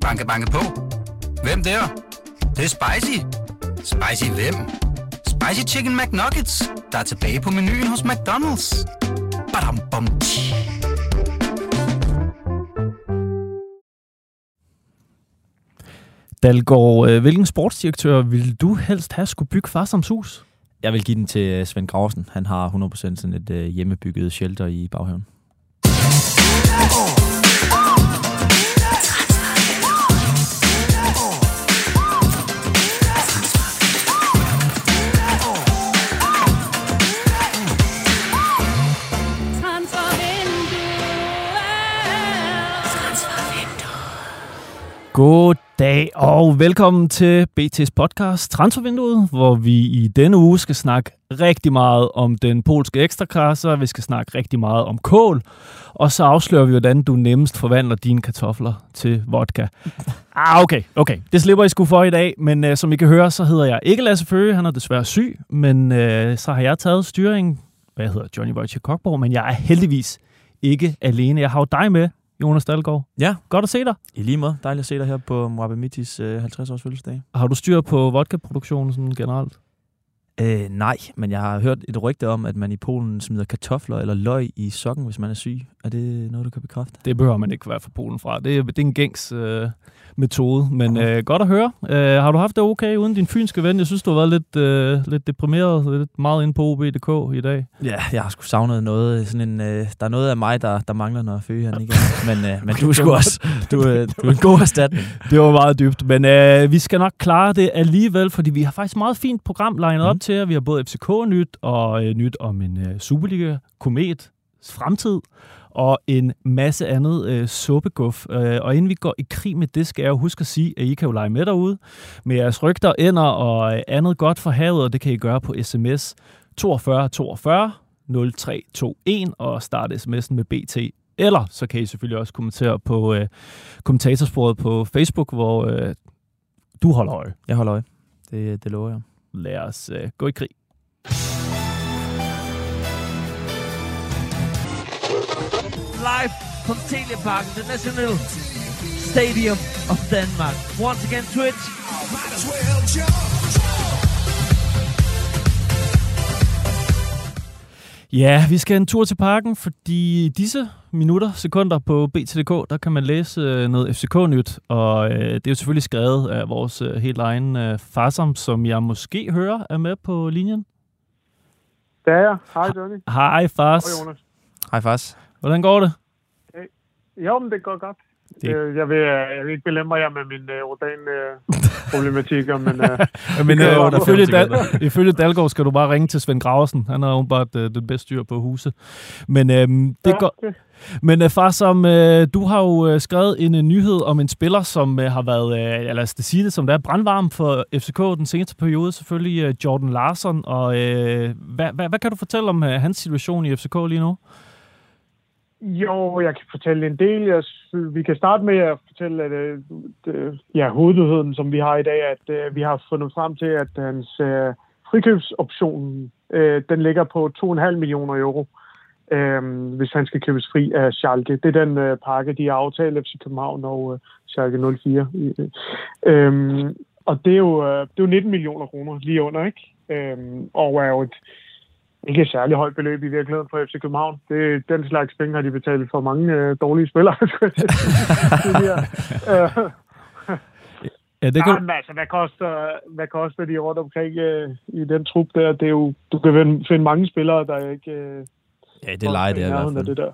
Banke, banke på. Hvem der? Det, det er spicy. Spicy hvem? Spicy Chicken McNuggets, der er tilbage på menuen hos McDonald's. Badum, bom, tji. Dalgaard, øh, hvilken sportsdirektør vil du helst have skulle bygge Farsoms hus? Jeg vil give den til øh, Svend Grausen. Han har 100% sådan et øh, hjemmebygget shelter i baghaven. God dag og velkommen til BT's podcast Transfervinduet, hvor vi i denne uge skal snakke rigtig meget om den polske ekstraklasse, vi skal snakke rigtig meget om kål, og så afslører vi, hvordan du nemmest forvandler dine kartofler til vodka. Ah, okay, okay. Det slipper I sgu for i dag, men uh, som I kan høre, så hedder jeg ikke Lasse Føge, han er desværre syg, men uh, så har jeg taget styringen. Hvad hedder Johnny Wojciech Kokborg, men jeg er heldigvis ikke alene. Jeg har jo dig med, Jonas Dahlgaard. Ja, Godt at se dig. i lige måde. Dejligt at se dig her på Moabe Mittis øh, 50-års fødselsdag. Har du styr på vodka-produktionen sådan generelt? Øh, nej, men jeg har hørt et rygte om, at man i Polen smider kartofler eller løg i sokken, hvis man er syg. Er det noget, du kan bekræfte? Det behøver man ikke være fra Polen fra. Det er, det er en gængs øh, metode, men øh, godt at høre. Øh, har du haft det okay uden din fynske ven? Jeg synes, du har været lidt, øh, lidt deprimeret, lidt meget inde på OB.dk i dag. Ja, jeg har sgu savnet noget. Sådan en, øh, der er noget af mig, der, der mangler, når Føge han ikke. Men, øh, men du er sgu også du, øh, du er en god erstatning. Det var meget dybt, men øh, vi skal nok klare det alligevel, fordi vi har faktisk et meget fint program legnet op Mhm til jer. Vi har både FCK-nyt og øh, nyt om en øh, Superliga-komet fremtid og en masse andet øh, suppeguff. Øh, og inden vi går i krig med det, skal jeg jo huske at sige, at I kan jo lege med derude med jeres rygter, ender og øh, andet godt for havet, og det kan I gøre på sms 42 42 0321 og starte sms'en med BT. Eller så kan I selvfølgelig også kommentere på øh, kommentatorsporet på Facebook, hvor øh, du holder øje. Jeg holder øje. Det, det lover jeg. Lad os øh, gå i krig. live from Telepark, the National Stadium of Denmark. Once again, Twitch. Ja, vi skal en tur til parken, fordi disse minutter, sekunder på BTDK, der kan man læse øh, noget FCK-nyt, og øh, det er jo selvfølgelig skrevet af vores øh, helt egen øh, Farsam, som jeg måske hører er med på linjen. Det er jeg. Hej, Johnny. Hej Fars, Hej, Jonas. Hej, Fars. hvordan går det? Jo, men det går godt. Det- Det... Jeg, vil, øh, jeg vil ikke belemre jer med mine øh, organ-problematikker, men øh, Ja, men øh, under ifølge, Dal, ifølge Dalgaard skal du bare ringe til Svend Graversen. Han er åbenbart øh, den bedste styr på huse. Men øh, det ja, går, det, Men øh, far, som øh, du har jo øh, skrevet en øh, nyhed om en spiller, som øh, har været, øh, eller lad os sige det som det er, brandvarm for FCK den seneste periode, selvfølgelig øh, Jordan Larsen. Og øh, hvad, hvad, hvad kan du fortælle om øh, hans situation i FCK lige nu? Jo, jeg kan fortælle en del. Jeg, vi kan starte med at fortælle, at øh, det, ja, hovednyheden, som vi har i dag, at øh, vi har fundet frem til, at hans øh, frikøbsoption, øh, den ligger på 2,5 millioner euro, øh, hvis han skal købes fri af Schalke. Det er den øh, pakke, de har aftalt FC København og øh, Schalke 04. Øh, øh, og det er, jo, øh, det er jo 19 millioner kroner lige under, ikke? Øh, og er jo et ikke et særlig højt beløb i virkeligheden for FC København. Det, den slags penge har de betalt for mange øh, dårlige spillere. øh, Ja, det kan, men altså, hvad koster, hvad koster de rundt omkring øh, i den trup der? Det er jo, du kan finde, mange spillere, der ikke øh, Ja, det leger det i hvert fald. det der.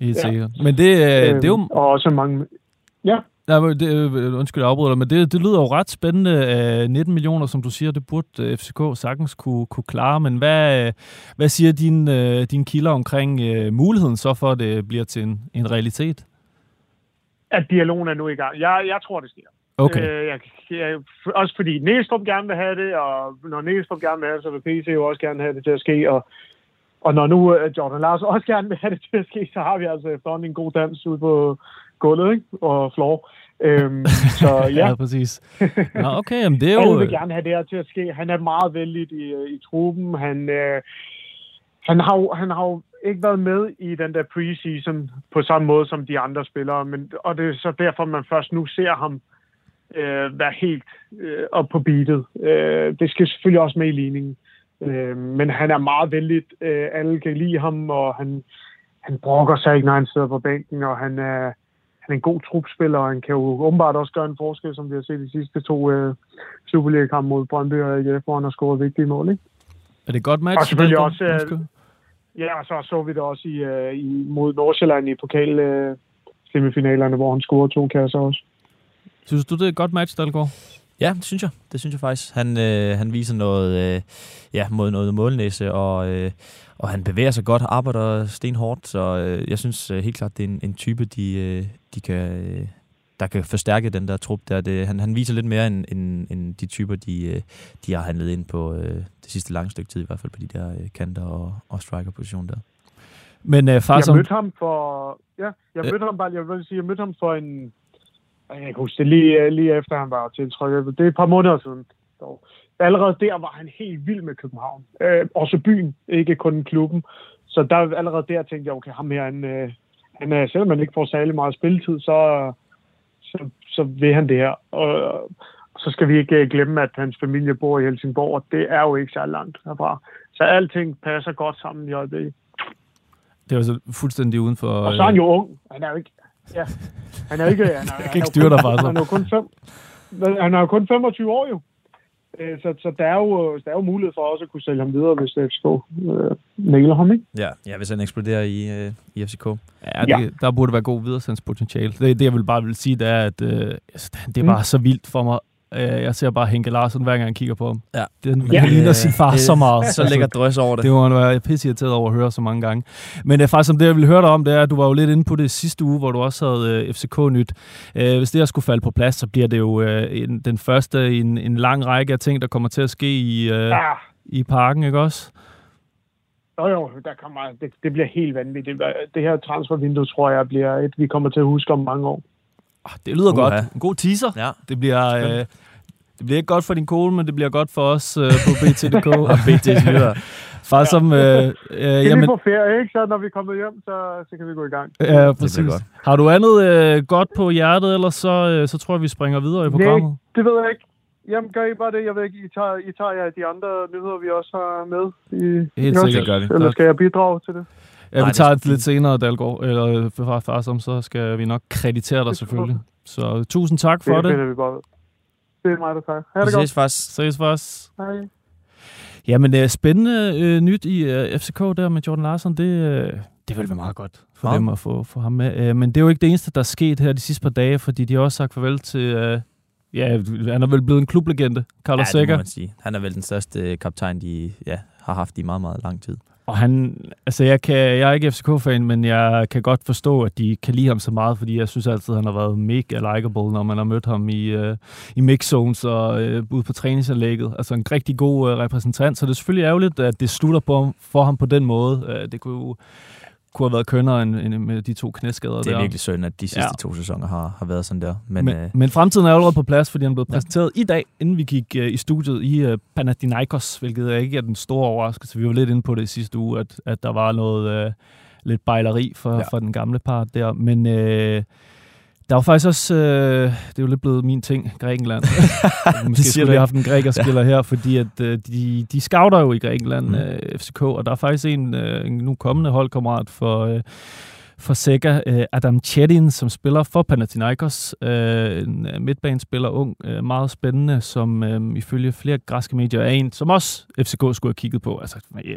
helt ja. sikkert. Men det, øh, det er jo... Øhm, Og også mange... Ja, Nej, men det, øh, undskyld, jeg afbryder dig, men det, det lyder jo ret spændende. Øh, 19 millioner, som du siger, det burde øh, FCK sagtens kunne, kunne klare. Men hvad, øh, hvad siger dine, øh, dine kilder omkring øh, muligheden så for, at det bliver til en, en realitet? at dialogen er nu i gang. Jeg, jeg tror, det sker. Okay. Øh, jeg, jeg, også fordi Næstrup gerne vil have det, og når Næstrup gerne vil have det, så vil PC jo også gerne have det til at ske. Og, og når nu Jordan Larsen også gerne vil have det til at ske, så har vi altså efterhånden en god dans ude på gulvet ikke? og floor. Øhm, så ja, ja, præcis. Nå, okay, jamen det er jo... vil gerne have det her til at ske. Han er meget vældig i, øh, i truppen. Han, øh, han, har han har jo ikke været med i den der preseason på samme måde som de andre spillere, men, og det er så derfor, man først nu ser ham øh, være helt øh, op på beatet. Øh, det skal selvfølgelig også med i ligningen. Øh, men han er meget vældig. Øh, alle kan lide ham, og han, han brokker sig ikke, når han sidder på bænken, og han er, han er en god trupspiller, og han kan jo åbenbart også gøre en forskel, som vi har set de sidste to øh, Superliga-kampe mod Brøndby og AGF, hvor han har scoret vigtige mål. Ikke? Er det et godt match? Og selvfølgelig Dalgaard? også, øh. Ja, og så så vi det også i, øh, i mod Nordsjælland i pokal øh, semifinalerne, hvor han scorede to kasser også. Synes du, det er et godt match, Dalgaard? Ja, det synes jeg. Det synes jeg faktisk. Han, øh, han viser noget, øh, ja, mod noget målnæse, og, øh, og han bevæger sig godt, arbejder stenhårdt, så øh, jeg synes øh, helt klart, det er en, en type, de, øh, de kan, øh, der kan forstærke den der trup. Der. Det, han, han viser lidt mere end, end, end de typer, de, øh, de har handlet ind på øh, det sidste lange stykke tid, i hvert fald på de der øh, kanter og, og striker-position der. Men øh, far, Jeg mødte ham for... Ja, jeg mødte ham bare... Jeg vil sige, jeg mødte ham for en... Jeg kan huske det lige, lige efter, han var tiltrykket. Det er et par måneder siden. dog. Allerede der var han helt vild med København. Øh, også byen, ikke kun klubben. Så der allerede der tænkte jeg, okay, ham her, han, øh, han er, selvom han ikke får særlig meget spilletid, så, så, så vil han det her. Og, så skal vi ikke øh, glemme, at hans familie bor i Helsingborg, og det er jo ikke så langt herfra. Så alting passer godt sammen i øjeblikket. det er jo så fuldstændig uden for... Og så er han jo ung. Han er jo ikke... Ja. Han er jo ikke... Han er, kan ikke styre dig, far, så. Han er kun, fem, han er jo kun 25 år jo. Øh, Så, så der, er jo, der er jo mulighed for også at kunne sælge ham videre, hvis FCK øh, nailer ham, ikke? Ja, ja hvis han eksploderer i, øh, i FCK. Ja, det, ja, der burde være god videresendspotentiale. Det, det, jeg vil bare vil sige, det er, at øh, altså, det er bare mm. så vildt for mig. Øh, jeg ser bare Henke Larsen, hver gang jeg kigger på ham. Ja. Den, Ja. han ligner sin far Det- så meget. Så lægger drøs over det. Det var jeg pisse irriteret over at høre så mange gange. Men det er faktisk som det, jeg ville høre dig om, det er, at du var jo lidt inde på det sidste uge, hvor du også havde øh, FCK-nyt. Øh, hvis det her skulle falde på plads, så bliver det jo øh, en, den første i en, en lang række af ting, der kommer til at ske i, øh, Ja. i parken, ikke også? Jo, jo, der kommer, det, det bliver helt vanvittigt. Det her transfervindue, tror jeg, bliver et, vi kommer til at huske om mange år. Ah, Det lyder Uha. godt. En god teaser. Ja. Det bliver, øh, det bliver ikke godt for din kone, men det bliver godt for os øh, på BT.dk. Og BT's lytter. Far som... Øh, øh, Jamen, jamen, på ferie, ikke? Så når vi kommer hjem, så, så kan vi gå i gang. ja, præcis. godt. Har du andet øh, godt på hjertet, ellers så, øh, så tror jeg, vi springer videre i programmet. Det ved jeg ikke. Jamen, gør I bare det. Jeg ved ikke, I tager, I tager jer de andre nyheder, vi også har med. I, Helt sikkert. gør vi. Eller skal jeg bidrage til det? Ja, Nej, vi det tager er det lidt senere, Dalgaard, eller øh, far, far som, så skal vi nok kreditere dig Det selvfølgelig. Så tusind tak for det. finder vi bare. Det er mig, der tager. Ha' det godt. ses faktisk. Ses os. Hej. Jamen, øh, spændende øh, nyt i øh, FCK der med Jordan Larsen, det, øh, det vil være meget godt for Ja. dem at få, få ham med. Øh, men det er jo ikke det eneste, der er sket her de sidste par dage, fordi de har også sagt farvel til... Øh, ja, han er vel blevet en klublegende, Carlos ja, det må Sækker. man sige. Han er vel den største øh, kaptajn, de ja, har haft i meget, meget lang tid. Og han, altså jeg, kan, jeg er ikke FCK-fan, men jeg kan godt forstå, at de kan lide ham så meget, fordi jeg synes altid, at han har været mega likable, når man har mødt ham i, uh, i mix-zones og uh, ude på træningsanlægget. Altså en rigtig god uh, repræsentant, så det er selvfølgelig ærgerligt, at det slutter på, for ham på den måde. Uh, det kunne jo kunne have været kønnere end, end med de to knæskader Det er der. virkelig synd, at de sidste Ja. ja. to sæsoner har, har været sådan der. Men, Men, øh, men, fremtiden er allerede på plads, fordi han blev Ja. præsenteret i dag, inden vi gik uh, i studiet i uh, Panathinaikos, hvilket ikke er den store overraskelse. Vi var lidt inde på det i sidste uge, at, at der var noget uh, lidt bejleri for, ja. Ja. for den gamle part der. Men uh, der var faktisk også, uh, det er jo lidt blevet min ting, Grækenland. Måske skulle ikke. have haft en grækerspiller her, fordi at, uh, de, de scouter jo i Grækenland, Mm. uh, FCK, og der er faktisk en, uh, en nu kommende holdkammerat for... Uh, for Sega, øh, Adam Chetin, som spiller for Panathinaikos. Øh, en øh, midtbanespiller, ung, øh, meget spændende, som øh, ifølge flere græske medier er en, som også FCK skulle have kigget på. Altså, ja,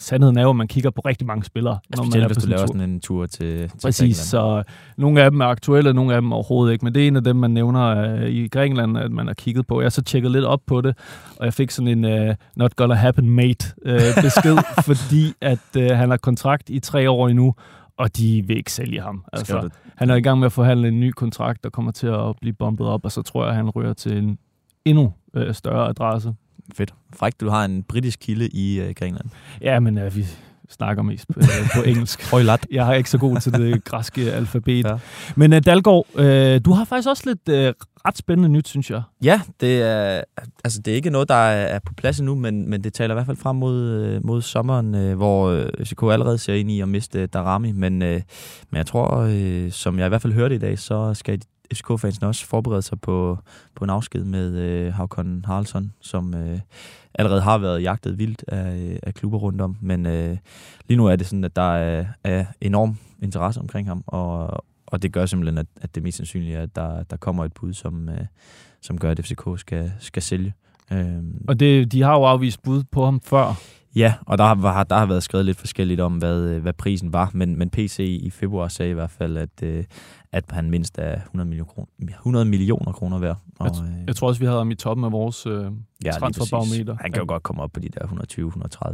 sandheden er jo, at man kigger på rigtig mange spillere, når man er specielt på hvis du laver tur. sådan en tur til, til Præcis, så nogle af dem er aktuelle, nogle af dem overhovedet ikke, men det er en af dem, man nævner øh, i Grækenland, at man har kigget på. Jeg så tjekket lidt op på det, og jeg fik sådan en uh, not gonna happen mate øh, besked, fordi at øh, han har kontrakt i tre år endnu, og de vil ikke sælge ham. Altså, han er i gang med at forhandle en ny kontrakt, der kommer til at blive bombet op, og så tror jeg, at han rører til en endnu øh, større adresse. Fedt. Frækt, du har en britisk kilde i øh, Grækenland. Ja, men øh, vi, snakker mest på, øh, på engelsk. Højlat. Jeg er ikke så god til det græske alfabet. Ja. Men uh, Dalgaard, uh, du har faktisk også lidt uh, ret spændende nyt, synes jeg. Ja, det er, altså, det er ikke noget, der er, på plads endnu, men, men det taler i hvert fald frem mod, øh, mod sommeren, øh, hvor øh, FCK allerede ser ind i at miste øh, Darami. Men, øh, men jeg tror, øh, som jeg i hvert fald hørte i dag, så skal FCK-fansen også forberede sig på, på en afsked med øh, Havkon Haraldsson, som øh, allerede har været jagtet vildt af, af klubber rundt om. Men øh, lige nu er det sådan, at der er, er enorm interesse omkring ham, og, og det gør simpelthen, at, at det mest sandsynlige er, at der, der kommer et bud, som, øh, som gør, at FCK skal, skal sælge. Øhm, Og det, de har jo afvist bud på ham før. Ja, og der har, der har været skrevet lidt forskelligt om, hvad, øh, hvad prisen var, men, men PC i februar sagde i hvert fald, at, øh, at han mindst er 100 millioner, kroner, 100 millioner kroner værd. Og, øh, Jeg tror også, vi havde ham i toppen af vores øh, ja, transferbarometer. Han kan jo godt komme op på de der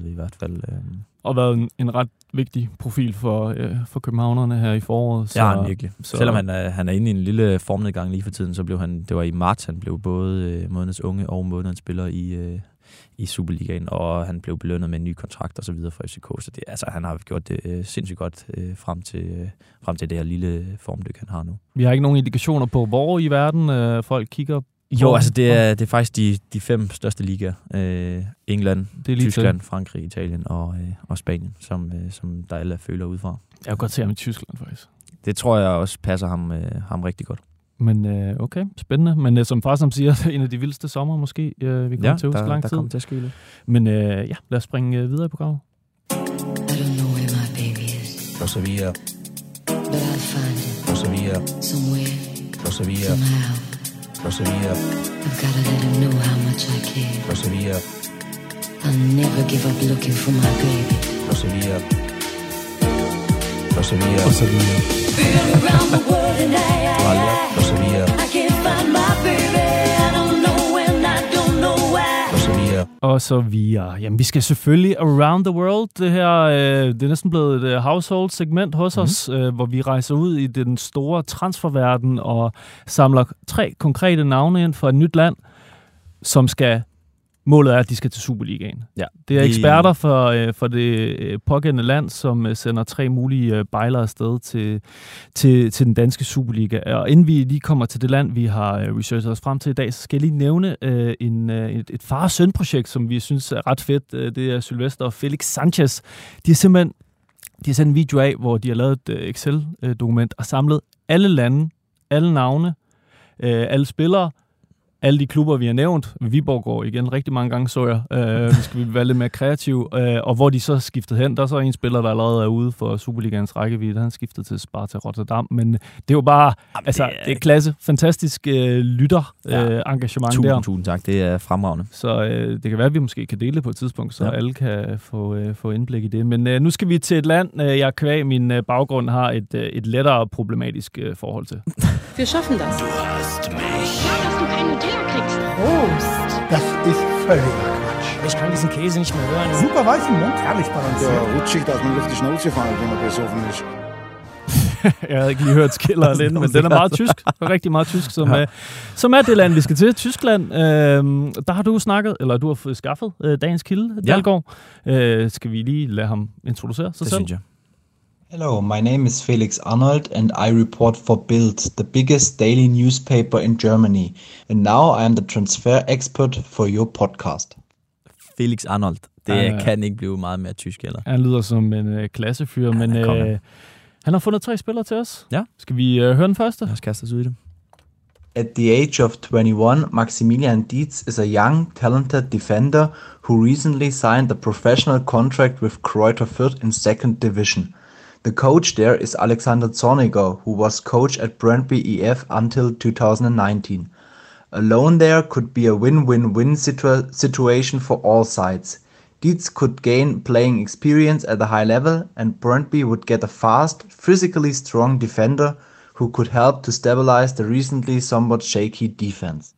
120-130 i hvert fald. Øh. og været en, en ret vigtig profil for, øh, for københavnerne her i foråret. Så, ja, han virkelig. Så, Selvom han er, han er inde i en lille formnedgang lige for tiden, så blev han, det var i marts, han blev både øh, månedens unge og månedens spiller i, øh, i Superligaen, og han blev belønnet med en ny kontrakt og så videre fra FCK. Så det, altså, han har gjort det øh, sindssygt godt øh, frem, til, øh, frem til det her lille formdyk, han har nu. Vi har ikke nogen indikationer på, hvor i verden øh, folk kigger. Jo, altså det er, det er faktisk de, de fem største ligaer. Øh, England, Det er lige Tyskland, Frankrig, Italien og, øh, og Spanien, som, øh, som der alle føler udefra. Jeg kan godt se ham i Tyskland, faktisk. Det tror jeg også passer ham, øh, ham rigtig godt. Men øh, okay, spændende. Men øh, som far som siger, det er en af de vildeste sommer måske, øh, vi kommer til hos der, lang der tid. kommer til at lidt. Men øh, ja, lad os springe øh, videre i programmet. I don't know where my baby is, Lo sabía, but I'll find it lo sabía, somewhere, lo sabía, somehow. lo sabía, I've gotta let him know how much I care. lo sabía, I'll never give up looking for my baby. lo sabía, lo sabía, Og så videre. Around the world and I, I, lo sabía, I Og så videre. Jamen, vi skal selvfølgelig around the world. Det her, øh, det er næsten blevet et øh, household segment hos mm-hmm. os, øh, hvor vi rejser ud i den store transferverden og samler tre konkrete navne ind fra et nyt land, som skal Målet er, at de skal til Superligaen. Ja. Det er eksperter for, øh, for det øh, pågældende land, som øh, sender tre mulige øh, bejlere afsted til, til, til den danske Superliga. Og inden vi lige kommer til det land, vi har øh, researchet os frem til i dag, så skal jeg lige nævne øh, en, øh, et, et far-søn-projekt, som vi synes er ret fedt. Det er Sylvester og Felix Sanchez. De har simpelthen de har sendt en video af, hvor de har lavet et Excel-dokument og samlet alle lande, alle navne, alle spillere, alle de klubber, vi har nævnt. Viborg går igen rigtig mange gange, så jeg. Øh, vi skal være lidt mere kreative. Øh, og hvor de så er skiftet hen. Der er så en spiller, der allerede er ude for Superligans rækkevidde. Han er skiftet til Sparta Rotterdam. Men det er jo bare, Jamen, altså, det det er- er, klasse. Fantastisk øh, lytter Ja. øh, engagement Tusind, der. tusind tak. Det er fremragende. Så øh, det kan være, at vi måske kan dele det på et tidspunkt, så Ja. ja. alle kan få, øh, få indblik i det. Men øh, nu skal vi til et land, øh, jeg kvæg min øh, baggrund har et, øh, et lettere problematisk øh, forhold til. Wir schaffen das. Schau, dass du keinen Teer kriegst. Prost. Das ist völliger Quatsch. Ich kann diesen Käse nicht mehr hören. Super weich im Mund, herrlich balanciert. Ja, rutschig, dass man auf die Schnauze fallen, wenn man besoffen ist. Jeg ikke lige hørt skiller alene, men den er meget tysk. Rigtig meget tysk, som, ja. øh, som er det land, vi skal til. Tyskland. Øh, der har du snakket, eller du har fået skaffet øh, dagens kilde, Ja. Dalgaard. Øh, skal vi lige lade ham introducere sig Det selv? synes jeg. Hello, my name is Felix Arnold and I report for Bild, the biggest daily newspaper in Germany. And now I am the transfer expert for your podcast. Felix Arnold. Det Ja. kan ikke blive meget mere tysk, eller? Han lyder som en øh, klassefyr, men han er konge. øh, han har fundet tre spillere til os. Ja. Skal vi øh, høre den første? Lad os kaste os ud i det. At the age of 21, Maximilian Dietz is a young, talented defender who recently signed a professional contract with Kräuter Fürth in second division. The coach there is Alexander Zorniger, who was coach at Brøndby EF until 2019. A loan there could be a win-win-win situa- situation for all sides. Dietz could gain playing experience at a high level, and Brøndby would get a fast, physically strong defender who could help to stabilize the recently somewhat shaky defense.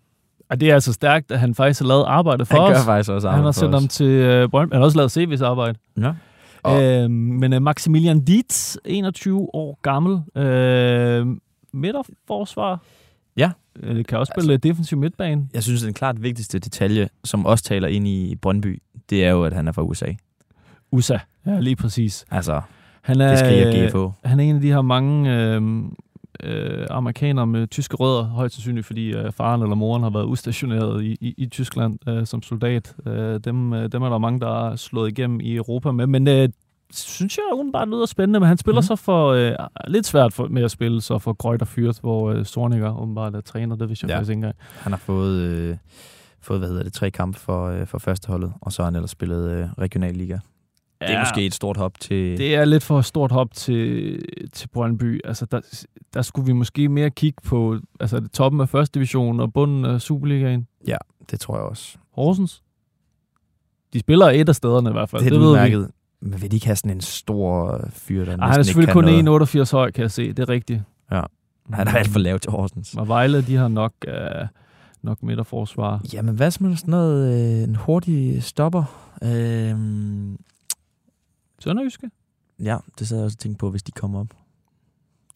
Og det er altså stærkt, at han faktisk har lavet arbejde for Han os. gør faktisk også han arbejde har for sendt os. ham til øh, Brøndby. Han har også lavet CV's arbejde. Ja. Og... Øh, men øh, Maximilian Dietz, 21 år gammel, øh, midterforsvar. Ja. Øh, kan også spille altså, defensiv midtbane. Jeg synes, den klart vigtigste detalje, som også taler ind i Brøndby, det er jo, at han er fra USA. USA. Ja, lige præcis. Altså, Han er, det skriger GFO. han er en af de her mange øh, øh, amerikanere med tyske rødder, højst sandsynligt, fordi øh, faren eller moren har været udstationeret i, i, i Tyskland øh, som soldat. Øh, dem, øh, dem er der mange, der er slået igennem i Europa med. Men øh, synes jeg umiddelbart lyder spændende, men han spiller mm. så for øh, lidt svært for, med at spille så for Grøjt og Fyrt, hvor øh, Sorniger umiddelbart er træner. Det vidste jeg ja. faktisk ikke engang. Han har fået, øh, fået hvad hedder det, tre kampe for, øh, for førsteholdet, og så har han ellers spillet øh, regionalliga. Det er måske et stort hop til... Det er lidt for stort hop til, til Brøndby. Altså, der, der skulle vi måske mere kigge på altså, det toppen af første division og bunden af Superligaen. Ja, det tror jeg også. Horsens. De spiller et af stederne i hvert fald. Det det ved vi. udmærket. Men vil de ikke have sådan en stor øh, fyr, der Ej, han er selvfølgelig kun noget? 1,88 høj, kan jeg se. Det er rigtigt. Ja. Han er alt for lav til Horsens. Og Vejle, de har nok, uh, nok midterforsvar. Jamen, hvad med sådan noget, øh, en hurtig stopper? Øh, Sønderjyske? ja, det sad jeg også og tænkte på, hvis de kommer op.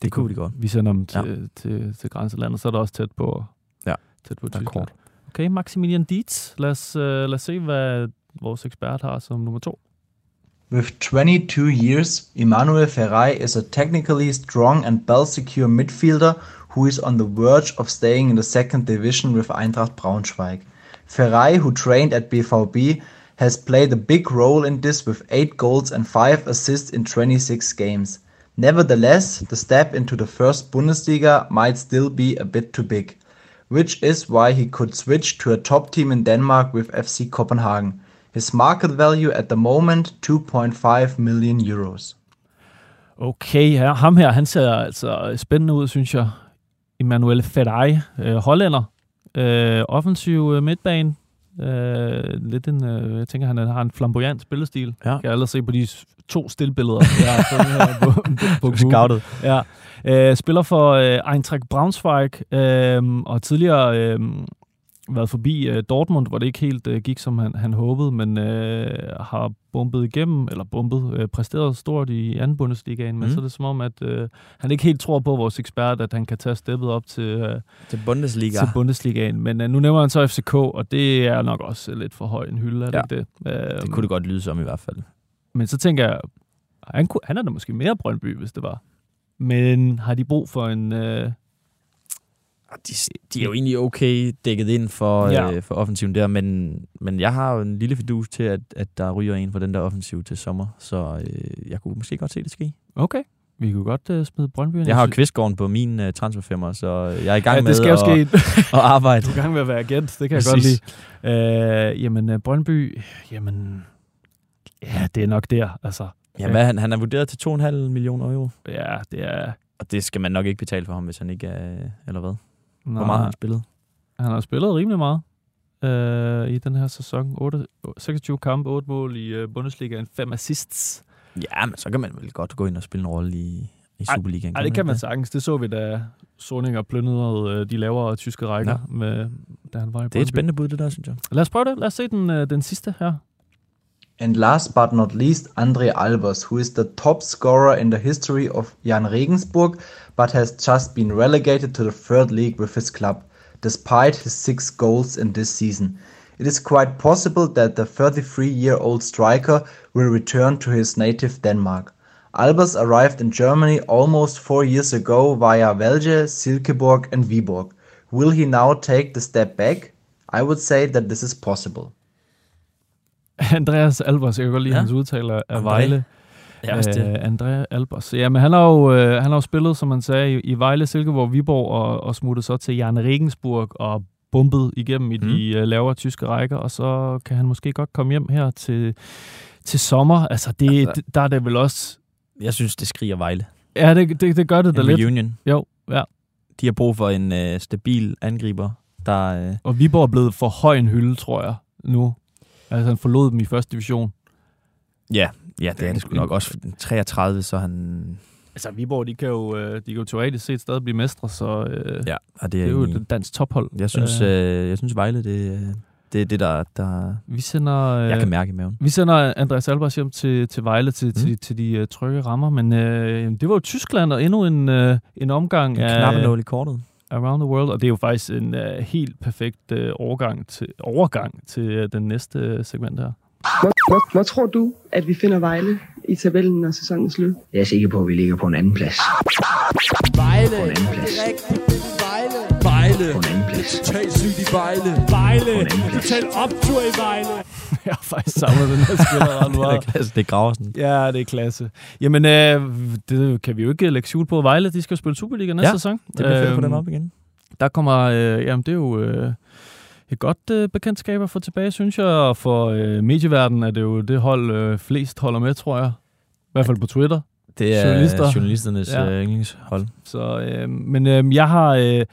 Det kunne de godt. Vi sender dem til, Ja. ja. til, til grænselandet, så er det også tæt på, Ja, tæt på Tyskland. kort. Okay, Maximilian Dietz. Lad os, uh, lad os se, hvad vores ekspert har som nummer to. With 22 years, Emmanuel Ferrei is a technically strong and ball-secure midfielder who is on the verge of staying in the second division with Eintracht Braunschweig. Ferrei, who trained at BVB, has played a big role in this with 8 goals and 5 assists in 26 games. Nevertheless, the step into the first Bundesliga might still be a bit too big, which is why he could switch to a top team in Denmark with FC Copenhagen. His market value at the moment 2.5 million euros. Okay, ja, ham her, han ser altså spændende ud, synes jeg. Emmanuel Ferrei, øh, hollænder. Øh, offensiv øh, midtbane. Øh, lidt en, øh, jeg tænker, han har en flamboyant spillestil. Ja. Kan jeg allerede se på de to stillbilleder, jeg har fundet her på, på, på. Scoutet. Ja. Øh, spiller for øh, Eintracht Braunschweig, øh, og tidligere øh, været forbi øh, Dortmund, hvor det ikke helt øh, gik, som han, han håbede, men øh, har bumpet igennem, eller bumpet, øh, præsteret stort i anden Bundesligaen, men Mm. så er det som om, at øh, han ikke helt tror på vores ekspert, at han kan tage steppet op til, øh, Til Bundesliga. til Bundesligaen. Men øh, nu nævner han så FCK, og det er nok også lidt for høj en hylde, er det Ja. ikke det? Øh, Det kunne det godt lyde som i hvert fald. Men så tænker jeg, han, kunne, han er da måske mere Brøndby, hvis det var. Men har de brug for en... Øh, De, de er jo egentlig okay dækket ind for, Ja. øh, for offensiven der, men, men jeg har jo en lille fidus til, at, at der ryger en for den der offensiv til sommer, så øh, jeg kunne måske godt se det ske. okay, vi kunne godt øh, smide Brøndby. Jeg har jo Kvistgården på min øh, transferfemmer, så jeg er i gang Ja, med det skal at, ske. at arbejde. Du er i gang med at være agent, det kan Præcis. jeg godt lide. Øh, jamen, Brøndby, jamen... Ja, det er nok der, altså. Ja, hvad, han, han er vurderet til 2,5 millioner euro, Ja, det er... og det skal man nok ikke betale for ham, hvis han ikke er, eller hvad? Nej, Hvor meget har han spillet? Han har spillet rimelig meget øh, i den her sæson. 8, 26 kampe, 8 mål i øh, Bundesligaen, 5 assists. Ja, men så kan man vel godt gå ind og spille en rolle i, i Superligaen. Ej, det kan man ikke sagtens. Det så vi, da Sorninger plyndrede øh, de lavere tyske rækker, Ja. med, da han var i Det er et spændende bud, det der, synes jeg. Lad os prøve det. Lad os se den, øh, den sidste her. And last but not least, Andre Albers, who is the top scorer in the history of Jan Regensburg, but has just been relegated to the third league with his club, despite his six goals in this season. It is quite possible that the 33-year-old striker will return to his native Denmark. Albers arrived in Germany almost four years ago via Velge, Silkeborg and Viborg. Will he now take the step back? I would say that this is possible. Andreas Albers, jeg kan godt lide Ja. hans udtaler af André. Vejle. Ja, også det. Øh, André Albers. Ja, men han har jo, øh, han har jo spillet, som man sagde, i, i Vejle, Silkeborg, Viborg og, og smuttet så til Jan Regensburg og bumpet igennem i Mm. de øh, lavere tyske rækker, og så kan han måske godt komme hjem her til, til sommer. Altså, det, Altså- der er det vel også... Jeg synes, det skriger Vejle. Ja, det, det, det gør det da lidt. reunion. Jo, ja. De har brug for en øh, stabil angriber, der... Øh, Og Viborg er blevet for høj en hylde, tror jeg, nu. Altså, han forlod dem i første division. ja, ja, det er det sgu nok. Også 33, så han... Altså, Viborg, de kan jo, øh, de kan jo teoretisk set stadig blive mestre, så øh, Ja, og det det er, er jo et dansk tophold. Jeg synes, øh, jeg synes Vejle, det, øh, det er det, der, der Vi sender, øh, jeg kan mærke i maven. vi sender Andreas Albers hjem til, til Vejle til, mm. til, til de uh, trygge rammer, men øh, det var jo Tyskland og endnu en, øh, en omgang En af i kortet. Around the World, og det er jo faktisk en øh, helt perfekt øh, overgang til, overgang til øh, den næste segment her. Hvor, hvor, hvor tror du, at vi finder Vejle i tabellen, når sæsonen er slut? Jeg er sikker på, at vi ligger på en anden plads. Vejle. På en anden plads. Vejle. På en anden plads. Totalt sygt i Vejle. Vejle. Total optur i Vejle. Jeg har faktisk savnet den her spiller ret det er klasse, det er Graversen. Ja, det er klasse. Jamen, øh, det kan vi jo ikke lægge skjul på. Vejle, de skal spille Superliga næste Ja, sæson. det bliver fedt få dem Øhm, op igen. Der kommer, øh, jamen det er jo øh, et godt øh, bekendtskab at få tilbage, synes jeg. Og for øh, medieverdenen er det jo det hold, øh, flest holder med, tror jeg. I hvert fald på Twitter. Det er journalister. journalisternes Ja. ja. yndlingshold. Så, øh, men øh, jeg har... Øh,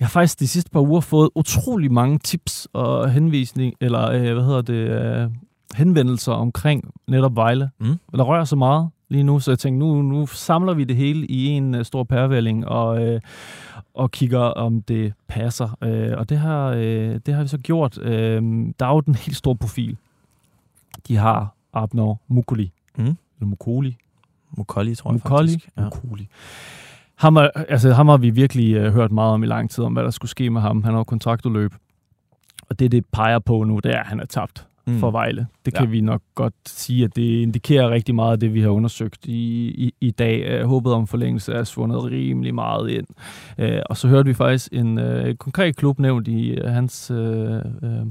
jeg har faktisk de sidste par uger fået utrolig mange tips og henvisning, eller øh, hvad hedder det, øh, henvendelser omkring netop Vejle. Mm. Der rører så meget lige nu, så jeg tænkte, nu, nu samler vi det hele i en øh, stor pærevælling og, øh, og kigger, om det passer. Øh, og det har, øh, det har vi så gjort. Øh, der er jo den helt store profil. De har Abner Mukuli. Mm. Eller Mukoli. Mukoli, tror jeg Mukoli. faktisk. Ja. Mukoli. Ham, er, altså, ham har vi virkelig øh, hørt meget om i lang tid, om hvad der skulle ske med ham. Han har jo kontraktudløb. Og det, det peger på nu, det er, at han er tabt Mm. for Vejle. Det kan Ja. ja. vi nok godt sige, at det indikerer rigtig meget af det, vi har undersøgt i, i, i dag. Øh, Håbet om forlængelse er svundet rimelig meget ind. Øh, og så hørte vi faktisk en øh, konkret klub nævnt i øh, hans øh, øh,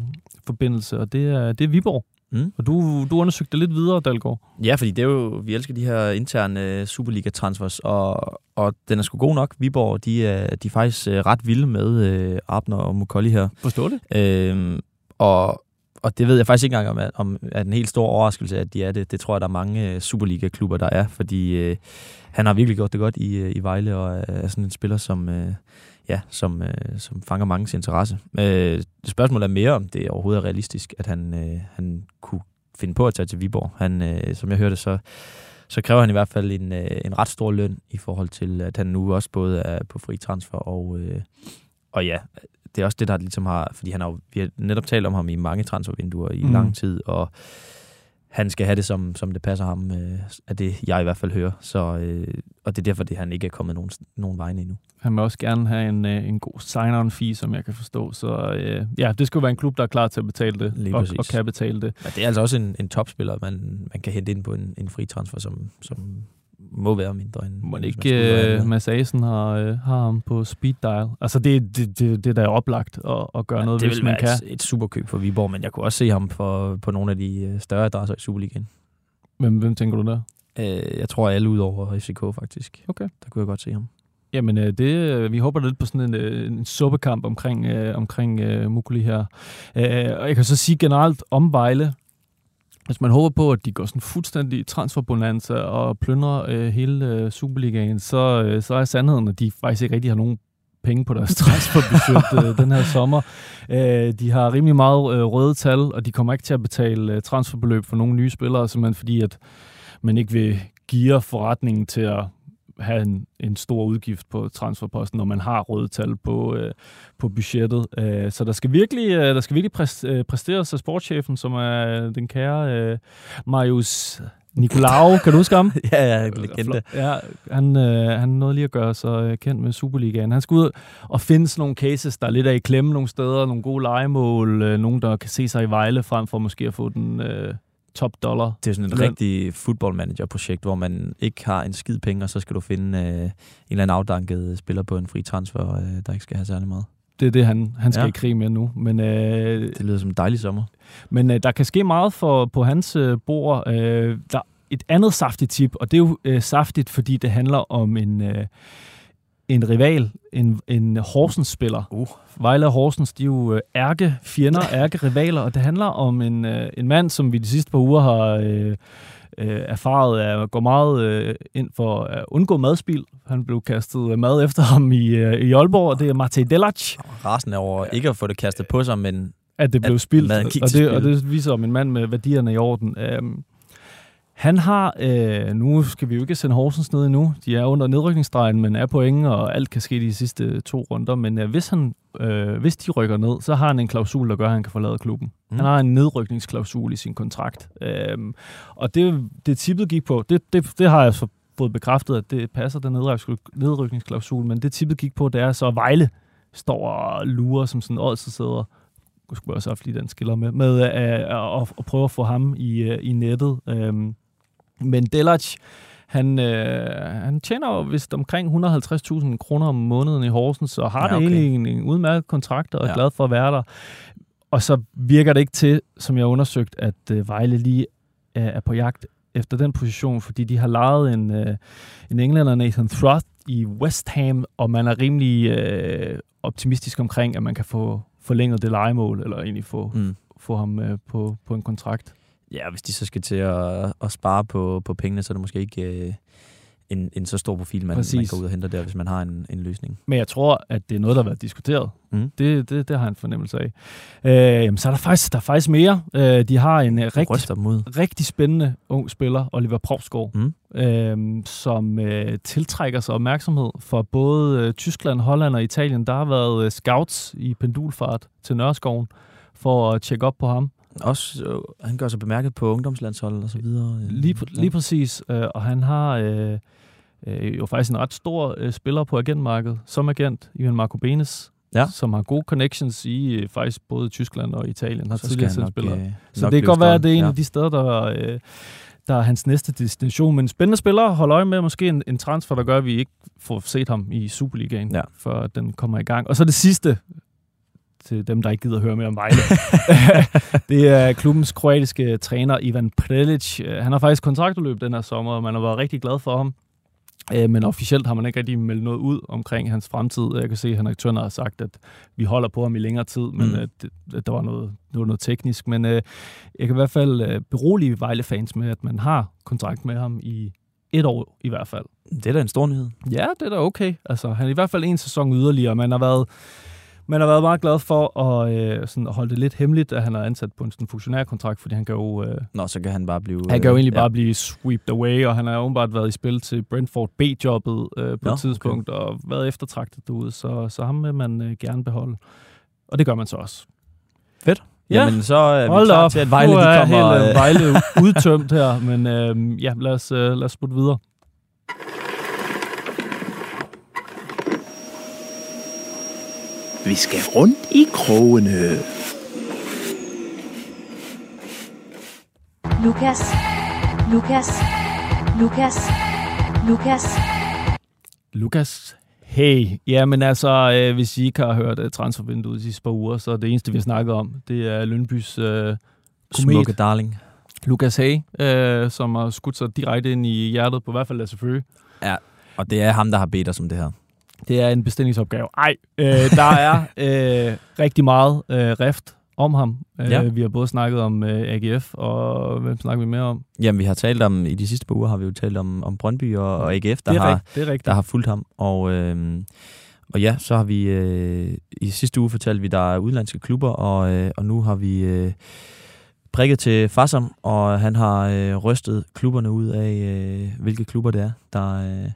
forbindelse, og det er, det er Viborg. Mm. Og du, du undersøgte det lidt videre, Dalgaard. Ja, fordi det er jo, vi elsker de her interne øh, Superliga-transfers, og, og den er sgu god nok. Viborg, de er, de er faktisk øh, ret vilde med øh, Abner og Mukoli her. Forstår det? Øhm, og, og det ved jeg faktisk ikke engang om, at, om er en helt stor overraskelse, at de er det. Det tror jeg, der er mange øh, Superliga-klubber, der er, fordi øh, han har virkelig gjort det godt i, i Vejle, og er sådan en spiller, som, øh, ja, som, øh, som fanger mange interesse. Øh, spørgsmålet er mere, om det overhovedet er realistisk, at han, øh, han kunne finde på at tage til Viborg. Han, øh, som jeg hørte, så, så kræver han i hvert fald en, øh, en ret stor løn i forhold til, at han nu også både er på fri transfer og, øh, og ja, det er også det, der ligesom har, fordi han har jo, vi har netop talt om ham i mange transfervinduer i. Mm. lang tid, og han skal have det, som, som det passer ham, øh, af det jeg i hvert fald hører. Så, øh, og det er derfor, det han ikke er kommet nogen, nogen vegne endnu. Han vil også gerne have en, øh, en god sign-on fee, som jeg kan forstå. Så øh, ja, det skulle være en klub, der er klar til at betale det, Lige og, præcis. og kan betale det. Men det er altså også en, en topspiller, man, man kan hente ind på en, en fri transfer, som, som må være mindre end... Man ikke øh, det. Mads Asen har, øh, har ham på speed dial? Altså, det, det, det, det der er oplagt at, at gøre noget, det hvis vil man være kan. et, et superkøb for Viborg, men jeg kunne også se ham for, på nogle af de øh, større adresser i Superligaen. Hvem, hvem tænker du der? Øh, jeg tror alle ud over FCK, faktisk. Okay. Der kunne jeg godt se ham. Jamen, øh, det, vi håber lidt på sådan en, en suppekamp omkring, øh, omkring øh, Mukuli her. Øh, og jeg kan så sige generelt om Vejle, hvis man håber på, at de går sådan fuldstændig transferbonanza og plyndrer øh, hele øh, Superligaen, så, øh, så er sandheden, at de faktisk ikke rigtig har nogen penge på deres transferbudget øh, den her sommer. Øh, de har rimelig meget øh, røde tal, og de kommer ikke til at betale øh, transferbeløb for nogle nye spillere, simpelthen fordi, at man ikke vil give forretningen til at have en, en stor udgift på transferposten, når man har røde tal på, øh, på budgettet. Øh, så der skal virkelig, øh, der skal virkelig øh, præsteres af sportschefen, som er den kære øh, Marius Nicolau. Kan du huske ham? ja, ja, en legende. Ja, han, øh, han nåede lige at gøre sig øh, kendt med Superligaen. Han skal ud og finde sådan nogle cases, der er lidt af i klemme nogle steder, nogle gode legemål, øh, nogen, der kan se sig i Vejle, frem for måske at få den øh, top dollar. Det er sådan et rigtig footballmanager-projekt, hvor man ikke har en skid penge, og så skal du finde øh, en eller anden afdanket spiller på en fri transfer, øh, der ikke skal have særlig meget. Det er det, han, han skal Ja. i krig med nu. Men, øh, Det lyder som en dejlig sommer. men øh, der kan ske meget for, på hans øh, bord. Øh, der er et andet saftigt tip, og det er jo øh, saftigt, fordi det handler om en, øh, en rival, en, en Horsens-spiller. Uh. Vejle og Horsens, de er jo øh, ærke fjender, ærke rivaler, og det handler om en, øh, en mand, som vi de sidste par uger har øh, øh, erfaret at gå meget øh, ind for at undgå madspil. Han blev kastet mad efter ham i, øh, i Aalborg, og det er Matej Delac, Rasen er over ikke at få det kastet på sig, men at det blev At spildt, og det, og det viser om en mand med værdierne i orden. Øhm, han har, øh, nu skal vi jo ikke sende Horsens ned endnu, de er under nedrykningsstregen, men er på ingen, og alt kan ske de sidste to runder. Men øh, hvis, han, øh, hvis de rykker ned, så har han en klausul, der gør, at han kan forlade klubben. Mm. Han har en nedrykningsklausul i sin kontrakt. Øhm, og det, det tippet gik på, det, det, det har jeg så fået bekræftet, at det passer, den nedryk- nedrykningsklausul, men det tippet gik på, det er så, at Vejle står og lurer som sådan en ådsæder skulle jeg også have haft lige den skiller med, med øh, at, at prøve at få ham i, øh, i nettet. Øhm, men Delac, han, øh, han tjener jo vist omkring 150.000 kroner om måneden i Horsens, og har Ja, okay. det egentlig en, en udmærket kontrakt, og er Ja. glad for at være der. Og så virker det ikke til, som jeg har undersøgt, at øh, Vejle lige er, er på jagt efter den position, fordi de har lejet en, øh, en englænder, Nathan Throth, i West Ham, og man er rimelig øh, optimistisk omkring, at man kan få forlænget det legemål, eller egentlig få, mm. få ham øh, på, på en kontrakt. Ja, hvis de så skal til at, at spare på, på pengene, så er det måske ikke øh, en, en så stor profil, man, man går ud og henter der, hvis man har en, en løsning. Men jeg tror, at det er noget, der har været diskuteret. Mm. Det, det, det har jeg en fornemmelse af. Øh, jamen, så er der faktisk, der er faktisk mere. Øh, de har en øh, rigtig, rigtig spændende ung spiller, Oliver Provsgaard, Mm. øh, som øh, tiltrækker sig opmærksomhed fra både øh, Tyskland, Holland og Italien. Der har været øh, scouts i pendulfart til Nørreskoven for at tjekke op på ham. Også, øh, han gør sig bemærket på ungdomslandshold og så videre. Lige, pr- lige præcis. Øh, og han har øh, øh, jo faktisk en ret stor øh, spiller på agentmarkedet, som agent, Ivan Marco Benes, Ja. som har gode connections i øh, faktisk både Tyskland og Italien. Har Så tidligere sendt nok, spillere. øh, Så det kan godt være, at det er en Ja. af de steder, der, øh, der er hans næste destination. Men spændende spiller. Hold øje med måske en, en transfer, der gør, at vi ikke får set ham i Superligaen, Ja. før den kommer i gang. Og så det sidste, til dem, der ikke gider høre mere om Vejle. det er klubbens kroatiske træner Ivan Prelic. Øh, Han har faktisk kontraktudløb den her sommer, og man har været rigtig glad for ham. Øh, Men officielt har man ikke rigtig meldt noget ud omkring hans fremtid. Jeg kan se, at Henrik Tønder har sagt, at vi holder på ham i længere tid, men Mm. det, at der var noget, var noget teknisk. Men øh, jeg kan i hvert fald berolige Vejle-fans med, at man har kontrakt med ham i et år i hvert fald. Det er da en stor nyhed. Ja, det er da okay. Altså, han er i hvert fald en sæson yderligere. Man har været, man har været meget glad for at, øh, sådan, at holde det lidt hemmeligt, at han er ansat på en sådan funktionærkontrakt, fordi han kan jo, øh, Nå, så kan han bare blive... han kan jo øh, egentlig ja. bare blive swept away, og han har åbenbart været i spil til Brentford B-jobbet øh, på Nå, et tidspunkt, okay. og været eftertragtet derude, så, så ham vil man øh, gerne beholde. Og det gør man så også. Fedt. Ja. Jamen, så er vi Hold klar op. til, at Vejle nu de er kommer... hele øh, Vejle udtømt her, men øh, ja, lad os, øh, lad os sputte videre. Vi skal rundt i krogene. Lukas. Lukas. Lukas. Lukas. Lukas, hey. Jamen altså, øh, hvis I ikke har hørt uh, transfervinduet de sidste par uger, så er det eneste, vi har snakket om, det er Lønbys øh, Smukke darling. Lukas Hay, øh, som har skudt sig direkte ind i hjertet på i hvert fald Lasse Føge. Ja, og det er ham, der har bedt os om det her. Det er en bestillingsopgave. Ej, øh, der er øh, rigtig meget øh, rift om ham. Øh, Ja. Vi har både snakket om øh, AGF, og hvem snakker vi mere om? Jamen, vi har talt om, i de sidste par uger har vi jo talt om, om Brøndby og, og AGF, der er har, er rigtigt. der har fulgt ham. Og, øh, og ja, så har vi øh, i sidste uge fortalt, vi, der er udenlandske klubber, og, øh, og nu har vi øh, prikket til Fassam, og han har øh, rystet klubberne ud af, øh, hvilke klubber det er, der, øh,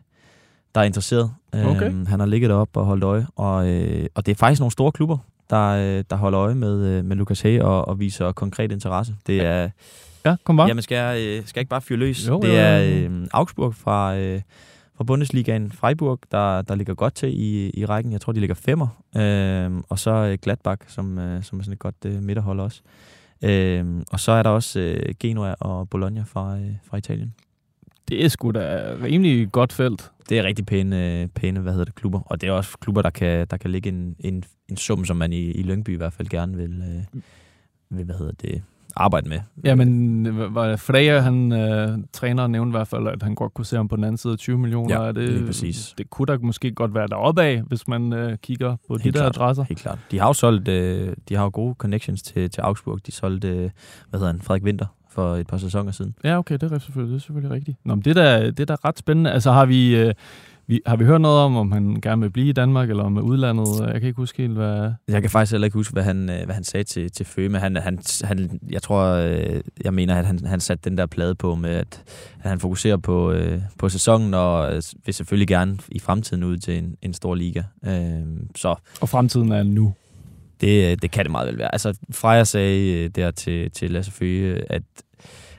der er interesseret. Okay. Øh, han har ligget deroppe og holdt øje, og, øh, og det er faktisk nogle store klubber, der, øh, der holder øje med, øh, med Lukas Hay og, og viser konkret interesse. Det er... Ja, kom bare. Jamen, skal jeg, øh, skal jeg ikke bare fyre løs? Jo, det er øh, Augsburg fra, øh, fra Bundesligaen Freiburg, der, der ligger godt til i, i rækken. Jeg tror, de ligger femmer. Øh, og så øh, Gladbach, som, øh, som er sådan et godt øh, midterhold også. Øh, og så er der også øh, Genoa og Bologna fra, øh, fra Italien. Det er sgu da rimelig godt felt. Det er rigtig pæne, pæne hvad hedder det, klubber. Og det er også klubber, der kan, der kan ligge en, en, en sum, som man i, i Lyngby i hvert fald gerne vil, øh, vil hvad hedder det, arbejde med. Jamen, øh, var Freja, han øh, træner nævnte i hvert fald, at han godt kunne se ham på den anden side af 20 millioner. Ja, det, lige præcis. Det kunne da måske godt være deroppe af, hvis man øh, kigger på de Helt der klart, adresser. Helt klart. De har jo solgt, øh, de har jo gode connections til, til Augsburg. De solgte, øh, hvad hedder han, Frederik Winter for et par sæsoner siden. Ja, okay, det er selvfølgelig, det er selvfølgelig rigtigt. Nå, men det er da, det er da ret spændende. Altså, har vi, øh, vi, har vi hørt noget om, om han gerne vil blive i Danmark, eller om udlandet? Jeg kan ikke huske helt, hvad... Jeg kan faktisk heller ikke huske, hvad han, øh, hvad han sagde til, til Føge, men han, han, han, jeg tror, øh, jeg mener, at han, han satte den der plade på med, at, at han fokuserer på, øh, på sæsonen, og øh, vil selvfølgelig gerne i fremtiden ud til en, en stor liga. Øh, så Og fremtiden er nu det, øh, det kan det meget vel være. Altså, Freja sagde øh, der til, til Lasse Føge, øh, at,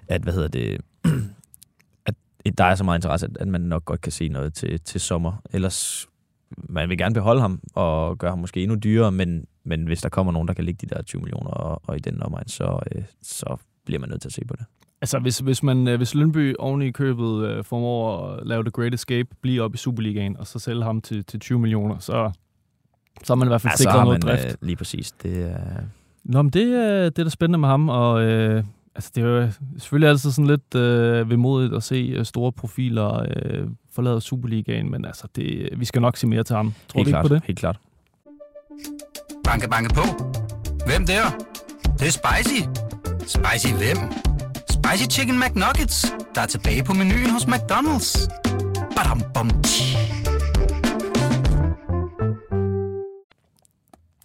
at hvad hedder det, at der er så meget interesse, at, at man nok godt kan se noget til, til sommer. Ellers, man vil gerne beholde ham og gøre ham måske endnu dyrere, men men hvis der kommer nogen, der kan ligge de der 20 millioner og, og i den omegn, så, så bliver man nødt til at se på det. Altså, hvis, hvis, man, hvis Lønby oven i købet øh, formår at lave The Great Escape, blive op i Superligaen, og så sælge ham til, til 20 millioner, så, så har man i hvert fald Ja, sikret noget man drift. øh, lige præcis. Det er, Nå, men det, er- det er da spændende med ham, og øh, altså, det er jo selvfølgelig altid sådan lidt øh, vemodigt at se øh, store profiler øh, forlade Superligaen, men altså, det, vi skal nok se mere til ham. Tror helt du ikke klart, på det? Helt klart. Banke, banke på. Hvem der? Det, det er spicy. Spicy hvem? Spicy Chicken McNuggets, der er tilbage på menuen hos McDonald's. Badum, bom, tji.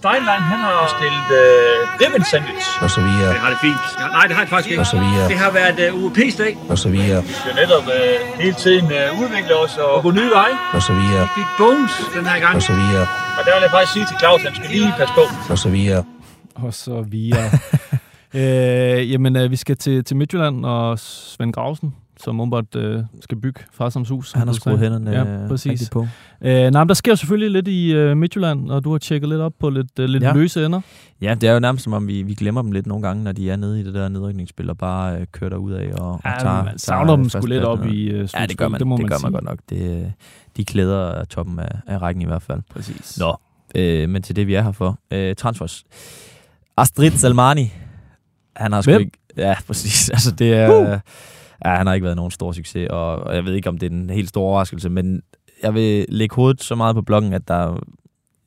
Steinlein, han har stillet øh, ribbon sandwich. Og så videre. Det har det fint. Ja, nej, det har det faktisk ikke. Og så videre. Det har været øh, UEP-dag. Og så videre. Vi skal netop øh, hele tiden øh, udvikle os og gå nye veje. Og så videre. Vi fik bones den her gang. Og så videre. Og der vil jeg faktisk sige til Claus, at han skal lige passe på. Og så videre. Og så videre. øh, jamen, øh, vi skal til, til Midtjylland og Svend Grausen, som åbenbart øh, skal bygge hus. som Han har skruet hænderne ja, øh, præcis. på. Øh, nej, men der sker jo selvfølgelig lidt i øh, Midtjylland, og du har tjekket lidt op på lidt, øh, lidt ja. Løse ender. Ja, det er jo nærmest som om, vi, vi glemmer dem lidt nogle gange, når de er nede i det der nedrykningsspil, og bare øh, kører derud af og, og Ja, tager... man savner dem sgu lidt op i, øh, Ja, det gør man, det må det man gør man sige. godt nok. Det, de klæder toppen af, af rækken i hvert fald. Præcis. Nå, øh, men til det, vi er her for. Øh, transfers. Astrid Salmani. Han har sgu ikke... Ja, præcis. Altså, det er... Uh. Ja, han har ikke været nogen stor succes, og, jeg ved ikke, om det er en helt stor overraskelse, men jeg vil lægge hovedet så meget på blokken, at der er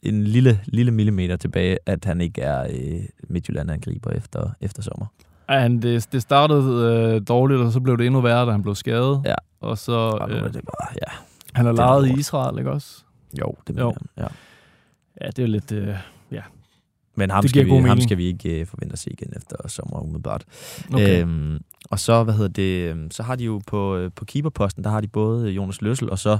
en lille, lille millimeter tilbage, at han ikke er øh, Midtjylland-angriber efter, efter sommer. Ja, han, det, det startede øh, dårligt, og så blev det endnu værre, da han blev skadet. Ja. Og så... Øh, det bare, ja. han har lejet i. Israel, ikke også? Jo, det Jo. mener jeg. Ja. Ja, det er jo lidt... Øh, ja. Men ham, Det skal vi, ham skal vi ikke øh, forvente at se igen efter sommer umiddelbart. Okay. Øhm, og så, hvad hedder det, øhm, så har de jo på, øh, på keeperposten, der har de både Jonas Løssel og så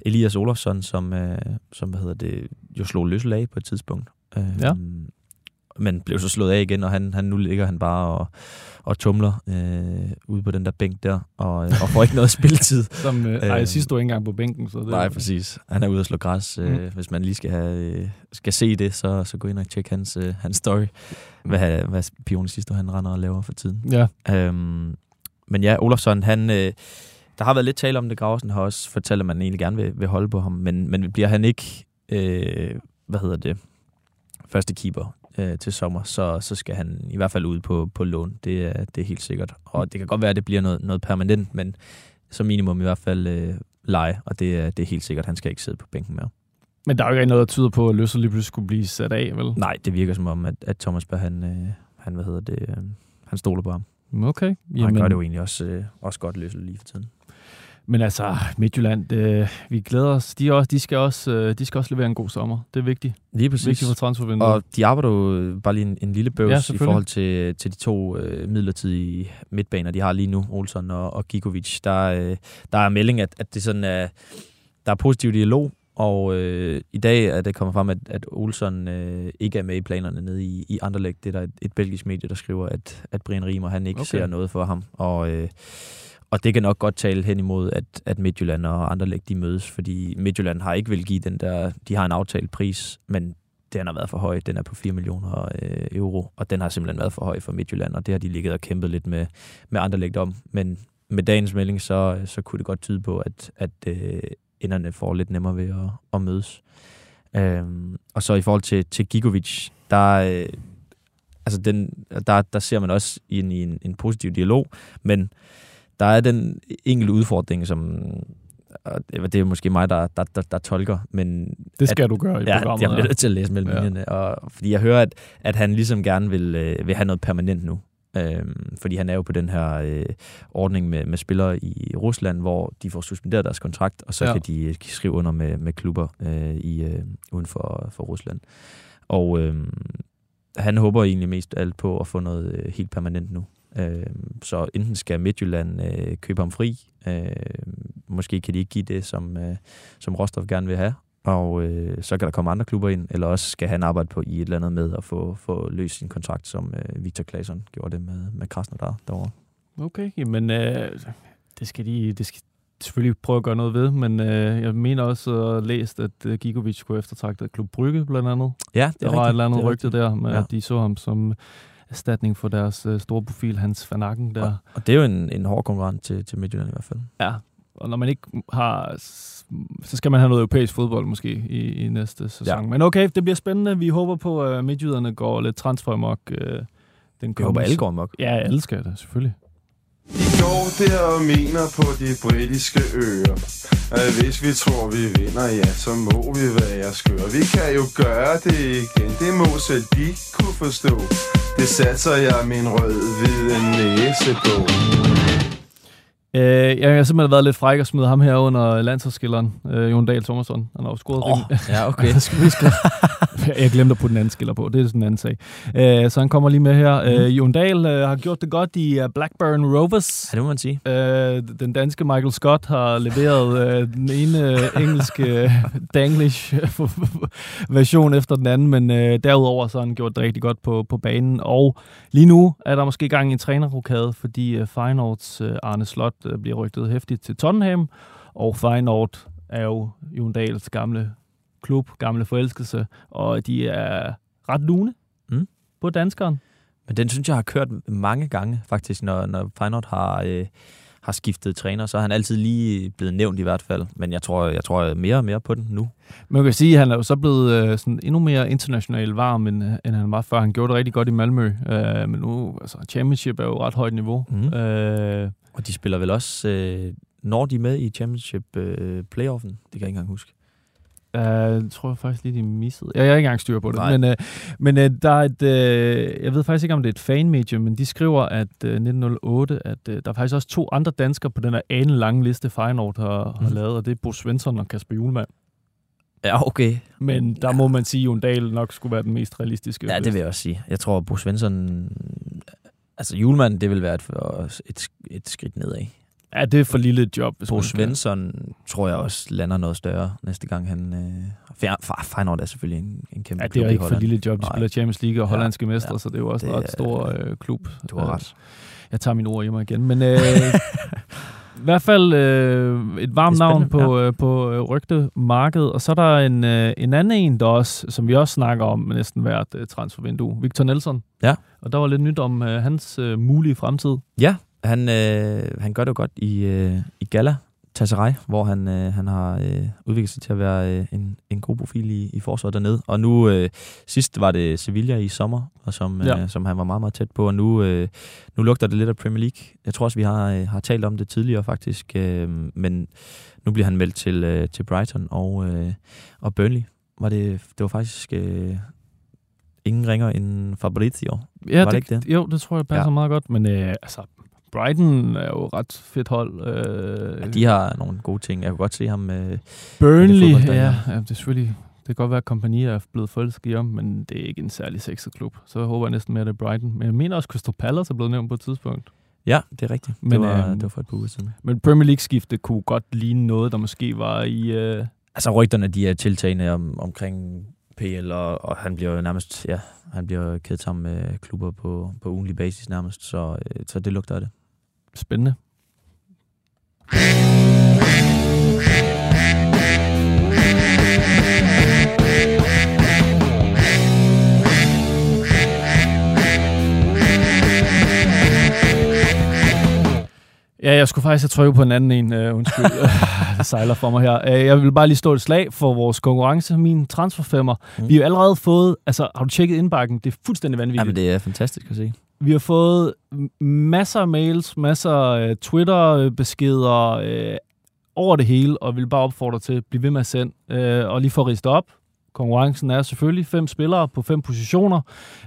Elias Olofsson, som, øh, som hvad hedder det, jo slog Løssel af på et tidspunkt. Øhm, Ja. Men blev så slået af igen, og han, han nu ligger han bare og, og tumler øh, ude på den der bænk der, og, øh, og får ikke noget spilletid. Som, øh, ej, Øhm, sidst du ikke engang på bænken, så det... Nej, præcis. Han er ude at slå græs. Øh, Mm. Hvis man lige skal, have, øh, skal se det, så, så gå ind og tjek hans, øh, hans story. Hvad, hvad Pione sidste han render og laver for tiden. Ja. Øhm, men ja, Olofsson, han, øh, der har været lidt tale om det. Grausen har også fortalt, at man egentlig gerne vil, vil holde på ham. Men, men bliver han ikke, øh, hvad hedder det, første keeper øh, til sommer, så, så skal han i hvert fald ud på, på lån. Det er, det er helt sikkert. Og det kan godt være, at det bliver noget, noget permanent, men som minimum i hvert fald øh, leje, og det er, det er helt sikkert, han skal ikke sidde på bænken mere. Men der er jo ikke noget, der tyder på, at Løssel lige pludselig skulle blive sat af, vel? Nej, det virker som om, at, at Thomas Berg, han, øh, han, hvad hedder det, øh, han stoler på ham. Okay. Og han Jamen- gør det jo egentlig også, øh, også godt løse lige for tiden. Men altså, Midtjylland, øh, vi glæder os. De, også, de, skal også, øh, de skal også levere en god sommer. Det er vigtigt. Lige præcis. Vigtigt for transfervinduet. Og de arbejder jo bare lige en, en lille bøvs Ja, i forhold til, til de to øh, midlertidige midtbaner, de har lige nu, Olsen og, og Gigovic. Der, øh, der er melding, at, at det sådan er, der er positiv dialog, og øh, i dag er det kommet frem, at, at Olsen øh, ikke er med i planerne nede i, i Anderlecht. Det er der et, et belgisk medie, der skriver, at, at Brian Riemer han ikke okay. ser noget for ham. Og, øh, og det kan nok godt tale hen imod, at, at Midtjylland og andre læg, de mødes, fordi Midtjylland har ikke vil give den der, de har en aftalt pris, men den har været for høj. Den er på 4 millioner øh, euro, og den har simpelthen været for høj for Midtjylland, og det har de ligget og kæmpet lidt med, med Anderlecht om. Men med dagens melding, så, så kunne det godt tyde på, at, at øh, enderne får lidt nemmere ved at, at mødes. Øhm, og så i forhold til, til Gigovic, der, øh, altså den, der, der ser man også ind i en, en positiv dialog, men der er den enkelte udfordring, som og det er måske mig, der, der, der, der tolker, men... Det skal du gøre i ja, programmet, jeg bliver nødt til at læse mellem Ja. linjerne, og, fordi jeg hører, at, at han ligesom gerne vil, øh, vil have noget permanent nu. Øhm, fordi han er jo på den her øh, ordning med, med spillere i Rusland, hvor de får suspenderet deres kontrakt, og så Ja. kan de øh, skrive under med, med klubber øh, i, øh, uden for, for Rusland. Og øh, han håber egentlig mest alt på at få noget øh, helt permanent nu. Øh, så enten skal Midtjylland øh, købe ham fri, øh, måske kan de ikke give det, som, øh, som Rostov gerne vil have, og øh, så kan der komme andre klubber ind, eller også skal han arbejde på i et eller andet med at få, få løst sin kontrakt, som øh, Victor Claesson gjorde det med, med Krasnodar derovre. Okay, jamen, øh, det, skal de, det, skal, selvfølgelig prøve at gøre noget ved, men øh, jeg mener også at læst, at øh, Gigovic skulle eftertragte Klub Brygge, blandt andet. Ja, det er Der var et rigtigt. eller andet Det rygte rigtigt. der, med Ja. at de så ham som erstatning for deres øh, store profil, Hans Van Aken der. Og det er jo en, en hård konkurrent til, til Midtjylland i hvert fald. Ja, og når man ikke har... Så skal man have noget europæisk fodbold måske i, i næste sæson. Ja. Men okay, det bliver spændende. Vi håber på, at midtjyderne går lidt transfermok. Øh, den Vi håber, alle går amok. Ja, alle skal det, selvfølgelig. De går der og mener på de britiske øer At hvis vi tror vi vinder, ja, så må vi være skøre Vi kan jo gøre det igen, det må selv de kunne forstå Det satser jeg min rød-hvide næse på Øh, jeg har simpelthen været lidt fræk og smide ham her under landsholdsskilleren, øh, Jon Dahl Thomasson. Han har jo scoret Åh, rimelig- ja, okay. Jeg glemte at putte en anden skiller på, det er sådan en anden sag. Øh, så han kommer lige med her. Øh, Jon Dahl øh, har gjort det godt i øh, Blackburn Rovers. Ja, det må man sige. Øh, den danske Michael Scott har leveret øh, den ene øh, engelske øh, Danglish version efter den anden, men øh, derudover så har han gjort det rigtig godt på, på banen. Og lige nu er der måske gang i en trænerrokade, fordi øh, Feyenoords øh, Arne Slot øh, bliver rygtet hæftigt til Tottenham, og Feyenoord er jo Jon Dahls gamle klub, gamle forelskelse, og de er ret lune Mm. på danskeren. Men den synes jeg har kørt mange gange, faktisk, når, når Feyenoord har, øh, har skiftet træner. Så er han altid lige blevet nævnt i hvert fald. Men jeg tror, jeg tror mere og mere på den nu. Man kan sige, at han er jo så blevet øh, sådan endnu mere internationalt varm, end, end han var før. Han gjorde det rigtig godt i Malmø, øh, men nu, altså, championship er jo ret højt niveau. Mhm. Øh, Og de spiller vel også... Øh, når de er med i Championship øh, playoffen, det kan jeg ikke engang huske. Øh, det tror jeg faktisk lige, de missede. Jeg har ikke engang styr på det. Nej. Men, øh, men øh, der er et, øh, jeg ved faktisk ikke, om det er et fanmedie, men de skriver, at øh, 1908, at øh, der er faktisk også to andre danskere på den her ane lange liste, Feyenoord har, har Mhm. lavet, og det er Bo Svensson og Kasper Julemand. Ja, okay. Men der må man sige, at Jon Dahl nok skulle være den mest realistiske. Ja, det vil jeg også sige. Jeg tror, at Bo Svensson... Altså, julemanden, det vil være et, et, et skridt nedad. Ja, det er for lille et job. Hvis Bo Svensson tror jeg også lander noget større næste gang. Han, øh, Fe- Fe- Feyenoord er selvfølgelig en, en kæmpe Ja, det er i ikke for lille et job. De spiller Champions League og Ja, hollandske mestre, ja. så det er jo også en Det ret er- stor øh, klub. Du har Øh, ret. Jeg tager mine ord hjemme igen. Men øh, i hvert fald øh, et varmt navn på, øh, på øh, rygtemarkedet. Og så er der en, øh, en anden en, der også, som vi også snakker om næsten hvert øh, transfervindue. Victor Nelson. Ja. Og der var lidt nyt om øh, hans øh, mulige fremtid. Ja, han, øh, han gør det jo godt i, øh, i Gala Tasserej, hvor han, øh, han har øh, udviklet sig til at være øh, en, en god profil i, i forsvaret dernede. Og nu, øh, sidst var det Sevilla i sommer, og som, øh, Ja. som han var meget, meget tæt på, og nu, øh, nu lugter det lidt af Premier League. Jeg tror også, vi har, øh, har talt om det tidligere faktisk, øh, men nu bliver han meldt til, øh, til Brighton og, øh, og Burnley. Var det, det var faktisk øh, ingen ringer end Fabrizio. Ja, var det, ikke det? Jo, det tror jeg passer ja. meget godt. Men øh, altså, Brighton er jo et ret fedt hold. Øh, Ja, de har nogle gode ting. Jeg kunne godt se ham... Øh, Burnley, ja, ja, det er selvfølgelig... Det kan godt være, at kompagnier er blevet forelsket i ham, men det er ikke en særlig sexet klub. Så jeg håber jeg næsten mere, at det er Brighton. Men jeg mener også, at Crystal Palace er blevet nævnt på et tidspunkt. Ja, det er rigtigt. Men, det, var, øhm, det var for et par uger siden. Men Premier League-skifte kunne godt ligne noget, der måske var i... Øh, Altså rygterne, de er tiltagende om, omkring PL, og, og han bliver jo nærmest, ja, han bliver kædet sammen med klubber på, på ugenlig basis nærmest, så, øh, så det lugter af det. Spændende. Ja, jeg skulle faktisk have trykket på en anden en. Uh, undskyld, det sejler for mig her. Uh, jeg vil bare lige stå et slag for vores konkurrence, min transferfemmer. Mm. Vi har jo allerede fået, altså har du tjekket indbakken? Det er fuldstændig vanvittigt. Jamen, det er fantastisk at se. Vi har fået masser af mails, masser af øh, Twitter-beskeder øh, over det hele, og vil bare opfordre til at blive ved med at sende. Øh, og lige for at riste op, konkurrencen er selvfølgelig fem spillere på fem positioner.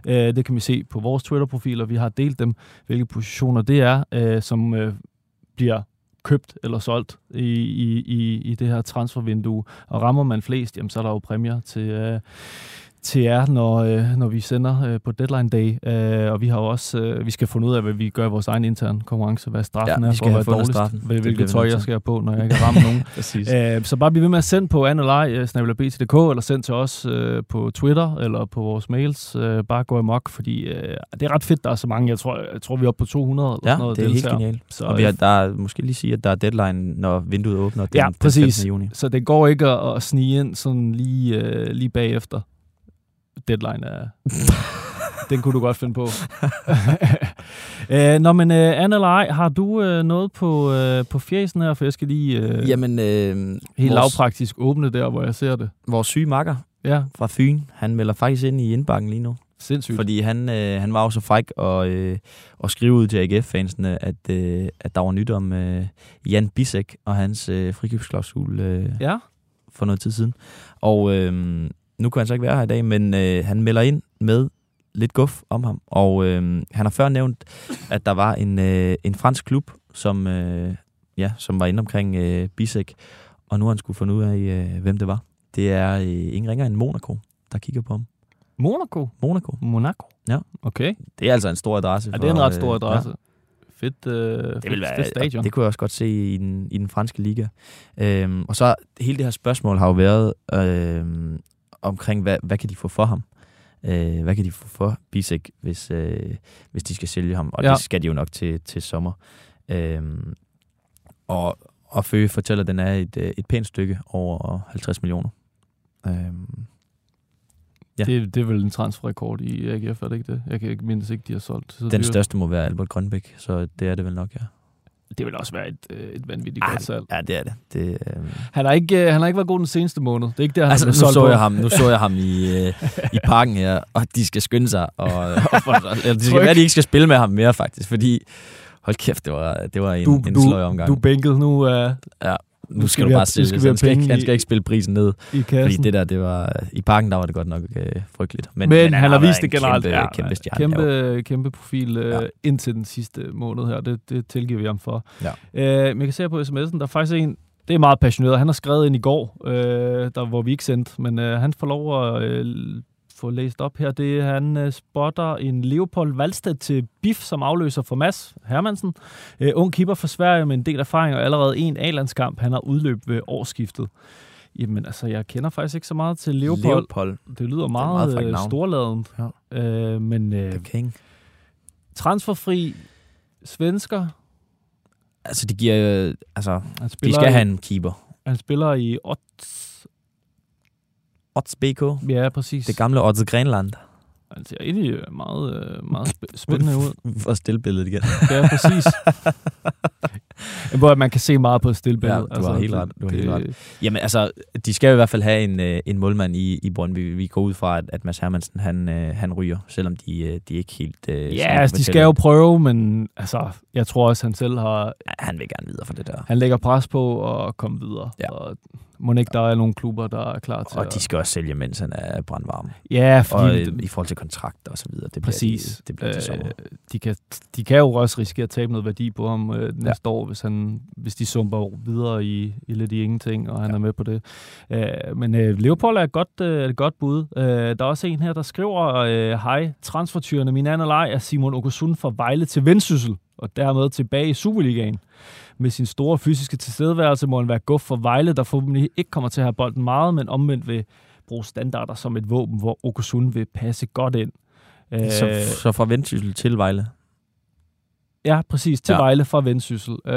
Øh, det kan vi se på vores Twitter-profiler. Vi har delt dem, hvilke positioner det er, øh, som øh, bliver købt eller solgt i, i, i, i det her transfervindue. Og rammer man flest, jamen, så er der jo præmier til, øh, til jer, når, øh, når vi sender øh, på deadline day. Øh, og vi har også, øh, vi skal finde ud af, hvad vi gør i vores egen intern konkurrence, hvad straffen Ja, er for at være dårligst, straffen. Hvil- hvilket vi tøj jeg skal have på, når jeg ikke har ramt nogen. Øh, så bare bliv ved med at sende på anelej, øh, eller send til os øh, på Twitter, eller på vores mails. Øh, bare gå amok, fordi øh, det er ret fedt, der er så mange. Jeg tror, jeg tror vi er oppe på 200 eller Ja, sådan noget det er helt deltagere. genialt. Så, og vi har, øh, der er, måske lige sige, at der er deadline, når vinduet åbner den, Ja, den præcis. 15. juni. Så det går ikke at, at snige ind sådan lige, øh, lige bagefter. Deadline er... Den kunne du godt finde på. øh, nå, men øh, Anna eller ej, har du øh, noget på, øh, på fjæsen her? For jeg skal lige øh, Jamen, øh, helt vores- lavpraktisk åbne der, hvor jeg ser det. Vores syge makker Ja. fra Fyn, han melder faktisk ind i indbakken lige nu. Sindssygt. Fordi han, øh, han var jo så fræk og, øh, og skrive ud til AGF-fansene, at, øh, at der var nyt om øh, Jan Bisek og hans øh, frikøbsklausul øh, Ja. for noget tid siden. Og øh, nu kan han så ikke være her i dag, men øh, han melder ind med lidt guf om ham. Og øh, han har før nævnt, at der var en, øh, en fransk klub, som, øh, ja, som var inde omkring øh, Bisek, og nu har han skulle finde ud af, øh, hvem det var. Det er øh, ingen ringer end Monaco, der kigger på ham. Monaco? Monaco. Monaco? Ja. Okay. Det er altså en stor adresse. Ja, det er en ret stor øh, adresse. Ja. Fedt, øh, Det vil fedt, være, fedt stadion. Det kunne jeg også godt se i den, i den franske liga. Øhm, og så hele det her spørgsmål har jo været øhm, omkring, hvad, hvad kan de få for ham? Øh, hvad kan de få for Bisek, hvis, øh, hvis de skal sælge ham? Og Ja. det skal de jo nok til, til sommer. Øhm, og, og Føge fortæller, at den er et, øh, et pænt stykke over 50 millioner. Øhm, Ja. Det, det er vel en transferrekord i AGF, er det ikke det? Jeg kan ikke mindes ikke, de har solgt. Så den dyrt. største må være Albert Grønbæk, så det er det vel nok, ja. Det vil også være et, øh, et vanvittigt Ah, godt salg. Ja, det er det. det øh... Han har, ikke, øh, han har ikke været god den seneste måned. Det er ikke der, han altså, er nu blevet solgt så, på. jeg ham, nu så jeg ham i, øh, i parken her, og de skal skynde sig. Og, og for, eller, det skal være, at de ikke skal spille med ham mere, faktisk. Fordi, hold kæft, det var, det var en, du, en du, sløj omgang. Du er bænket nu. Uh, ja, nu, skal du bare sælge. skal Han skal, ikke, han skal ikke spille prisen ned. i kassen. Fordi det der, det var, i parken, der var det godt nok øh, frygteligt. Men, men han, har vist det en generelt. Kæmpe, ja, kæmpe stjerne. kæmpe, kæmpe profil øh, Ja. indtil den sidste måned her. Det, det tilgiver vi ham for. Ja. Øh, men jeg kan se på sms'en, der er faktisk en, det er meget passioneret. Han har skrevet ind i går, øh, der, hvor vi ikke sendte, men øh, han får lov at øh, få læst op her. Det er, han øh, spotter en Leopold Valsted til BIF, som afløser for Mads Hermansen. Øh, ung keeper for Sverige med en del erfaring og allerede en A-landskamp. Han har udløb ved årsskiftet. Jamen altså, jeg kender faktisk ikke så meget til Leopold. Leopold. Det lyder meget meget, frækt øh, storladent. Ja. Øh, men øh, The King. transferfri svensker. Altså, de giver... øh, Altså, Han de skal i- have en keeper. Han spiller i Odds. Odds BK. Ja, præcis. Det gamle Odds Grenland. Han ser egentlig øh, meget, øh, meget sp- spændende ud. For stillbilledet igen. Ja, præcis. Hvor man kan se meget på et stillbillede. Ja, du har helt ret. Du har det- helt ret. Jamen altså, de skal i hvert fald have en, øh, en målmand i, i Brøndby. Vi går ud fra, at, at Mads Hermansen, han, han ryger, selvom de, de ikke helt... Ja, altså, de skal jo prøve, men altså, jeg tror også, han selv har... Ja, han vil gerne videre for det der. Han lægger pres på at komme videre. Ja. Og må ikke, der er nogle klubber, der er klar til Og at... de skal også sælge, mens han er brandvarm. Ja, fordi... Og øh, i forhold til kontrakter og så videre. Det bliver Præcis. De, det bliver til sommer. Øh, de, kan, de kan jo også risikere at tabe noget værdi på ham øh, næste ja. år, hvis, han, hvis de sumper videre i, i lidt i ingenting, og han ja. er med på det. Øh, men øh, Leopold er et godt, øh, et godt bud. Øh, der er også en her, der skriver, øh, hej, transfertyrene, min anden leg er Simon Okosun fra Vejle til Vendsyssel, og dermed tilbage i Superligaen. Med sin store fysiske tilstedeværelse må han være guf for Vejle, der forhåbentlig ikke kommer til at have bolden meget, men omvendt vil bruge standarder som et våben, hvor Okosun vil passe godt ind. Øh, Så, så fra Vendsyssel til Vejle. Ja, præcis. Til Ja. ja. Vejle fra Vendsyssel. Øh,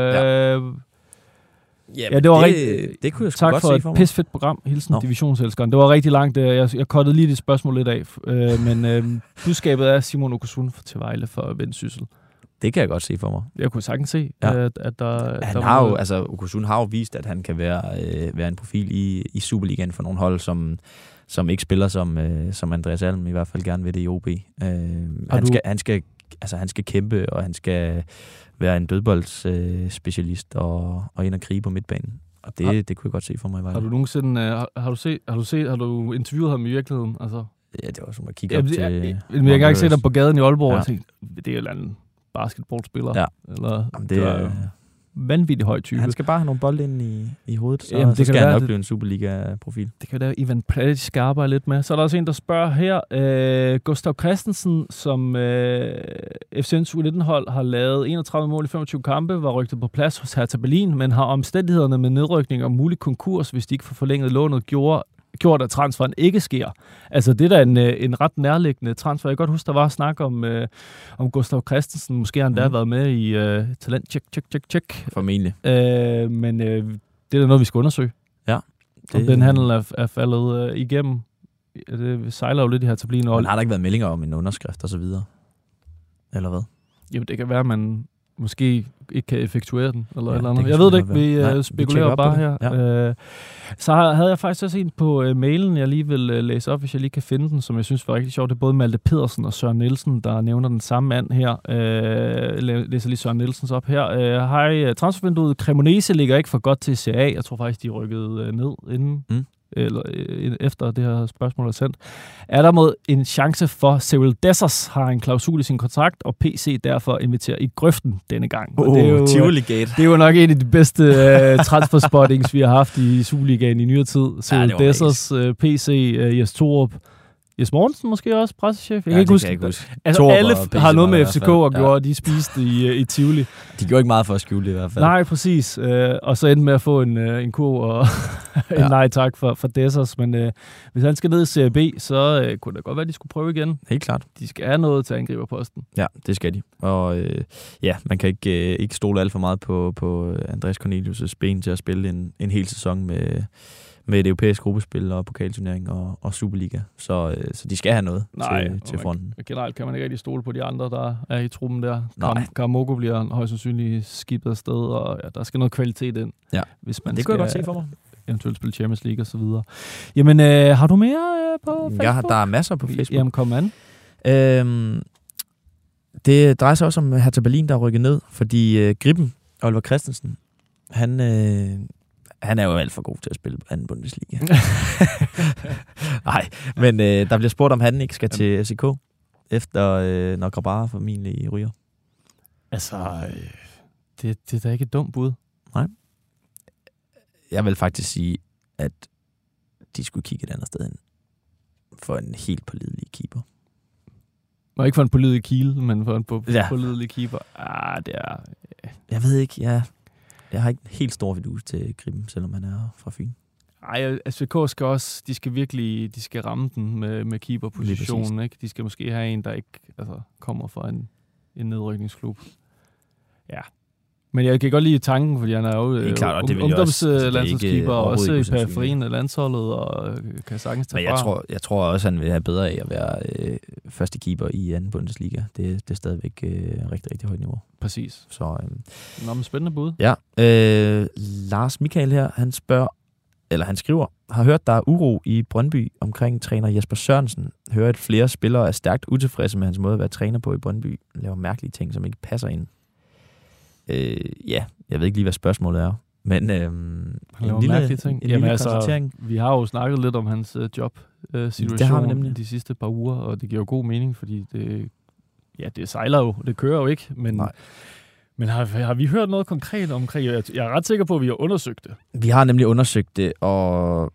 Ja. ja, det var det- rigtig, det kunne jeg tak godt for se et for mig. pisfedt program. Hilsen Nå. divisionselskeren. Det var rigtig langt. øh, Jeg, jeg kottede lige det spørgsmål lidt af. Øh, men øh, budskabet er Simon Okusun til Vejle for Vendsyssel. Det kan jeg godt se for mig. Jeg kunne sagtens se, Ja. at, at der... Han der har jo, altså Okusun har jo vist, at han kan være, øh, være en profil i, i Superligaen for nogle hold, som, som ikke spiller som, øh, som Andreas Alm i hvert fald gerne vil det i OB. Øh, han, du- skal, han, skal, altså, han skal kæmpe, og han skal være en dødboldsspecialist øh, specialist og, og ind og krige på midtbanen. Og det, Har- det kunne jeg godt se for mig i. Har du nogensinde... Øh, har, har, du set, har, du set, har du interviewet ham i virkeligheden? Altså, Ja, det var som at kigge ja, op det, til... jeg, jeg, jeg, jeg kan ikke se dig på gaden i Aalborg Ja. og tænke, det er jo anden basketballspiller. Ja. Eller, Jamen, det, var er, jo vanvittig høj type. Han skal bare have nogle bolde ind i, i hovedet, så, Jamen, det så kan skal være, han nok det- blive en Superliga-profil. Det kan være, Ivan Predic skal arbejde lidt med. Så er der også en, der spørger her. Øh, Gustav Christensen, som øh, FCN's U19-hold har lavet 31 mål i 25 kampe, var rygtet på plads hos Hertha Berlin, men har omstændighederne med nedrykning og mulig konkurs, hvis de ikke får forlænget lånet, gjorde, gjort, at transferen ikke sker. Altså, det er da en, øh, en ret nærliggende transfer. Jeg kan godt huske, der var snak om, øh, om Gustav Christensen. Måske har han da Mhm. været med i øh, talent check, check, check, check. Formentlig. Øh, men øh, det er da noget, vi skal undersøge. Ja. Om den handel er, er faldet øh, igennem. Det sejler jo lidt i her tablin. Og, Men har der ikke været meldinger om en underskrift og så videre? Eller hvad? jamen, det kan være, at man måske ikke kan effektuere den. Eller, Ja, ja, eller det andet. Jeg ved det ikke. Vi øh, Nej, vi spekulerer op bare her. det. Øh, så havde jeg faktisk også en på øh, mailen, jeg lige vil øh, læse op, hvis jeg lige kan finde den, som jeg synes var rigtig sjovt. Det er både Malte Pedersen og Søren Nielsen, der nævner den samme mand her. Øh, læ- læser lige Søren Nielsens op her. Øh, Hej, transfervinduet Cremonese ligger ikke for godt til CA. Jeg tror faktisk, de rykket øh, ned inden. Mm. Eller øh, efter det her spørgsmål er sendt. Er der mod en chance for Cyril Dessers har en klausul i sin kontrakt, og PC derfor inviterer i grøften denne gang. Og Oh, det, er jo, Gate. det er jo nok en af de bedste uh, transferspottings, vi har haft i Superligaen i nyere tid. Cyril var Dessers, uh, PC, uh, Jes Torup, Jes Mortensen måske også, pressechef. Jeg Ja, kan ikke huske. kan jeg ikke huske. Altså, Torup alle har noget med FCK at gøre, de spiste i, uh, i Tivoli. De gjorde ikke meget for at skjule det i hvert fald. Nej, præcis. Øh, og så endte med at få en, øh, en kur og en Ja. nej tak for, for Dessers. Men øh, hvis han skal ned i Serie B, så øh, kunne det godt være, at de skulle prøve igen. Helt klart. De skal have noget til angriberposten. Ja, det skal de. Og øh, ja, man kan ikke, øh, ikke stole alt for meget på, på Andreas Cornelius' ben til at spille en, en hel sæson med, med et europæisk gruppespil og pokalturnering og, og Superliga. Så, øh, så de skal have noget Nej, til, til man- fronten. Generelt kan man ikke rigtig stole på de andre, der er i truppen der. Nej. Karamoko bliver højst sandsynligt skibet afsted, og ja, der skal noget kvalitet ind, Ja. hvis man Det skal kunne jeg godt se for mig. eventuelt spille Champions League og så videre. Jamen, øh, har du mere øh, på Facebook? Jeg har, der er masser på Facebook. Jamen, kom an. Øhm, det drejer sig også om Hertha Berlin, der er rykket ned, fordi øh, Gribben, Oliver Christensen, han, øh, han er jo alt for god til at spille på anden Bundesliga. Nej, men øh, der bliver spurgt, om han ikke skal til SK, efter øh, når Grabara formentlig ryger. Altså, øh, det, det er da ikke et dumt bud. Nej. Jeg vil faktisk sige, at de skulle kigge et andet sted hen for en helt pålidelig keeper. Og ikke for en pålidelig kiel, men for en på, Ja. ja. pålidelig keeper. Ah, det er... Jeg ved ikke, jeg, jeg har ikke helt stor vidus til Gribben, selvom han er fra Fyn. Ej, SVK skal også, de skal virkelig, de skal ramme den med, med keeperpositionen, ikke? De skal måske have en, der ikke altså, kommer fra en, en nedrykningsklub. Ja. Men jeg kan godt lide tanken, fordi han er jo øh, klart, og det også- altså, ungdomslandsholdskeeper, og også i periferien af landsholdet, og øh, kan sagtens tage Men jeg fra. tror, jeg tror også, han vil have bedre af at være øh, første keeper i anden Bundesliga. Det, det er stadigvæk øh, rigtig, rigtig højt niveau. Præcis. Så, øh, Nå, men spændende bud. ja. Øh, Lars Michael her, han spørger, eller han skriver, har hørt, der er uro i Brøndby omkring træner Jesper Sørensen. Hører, at flere spillere er stærkt utilfredse med hans måde at være træner på i Brøndby. Laver mærkelige ting, som ikke passer ind. Øh, ja, jeg ved ikke lige, hvad spørgsmålet er. Men øh, laver mærkelige ting. En Jamen, lille altså, vi har jo snakket lidt om hans øh, job øh, situation Det har vi nemlig. de sidste par uger, og det giver jo god mening, fordi det, ja, det sejler jo, det kører jo ikke, men, Nej. men har, har vi hørt noget konkret omkring, jeg, jeg er ret sikker på, at vi har undersøgt det. Vi har nemlig undersøgt det, og...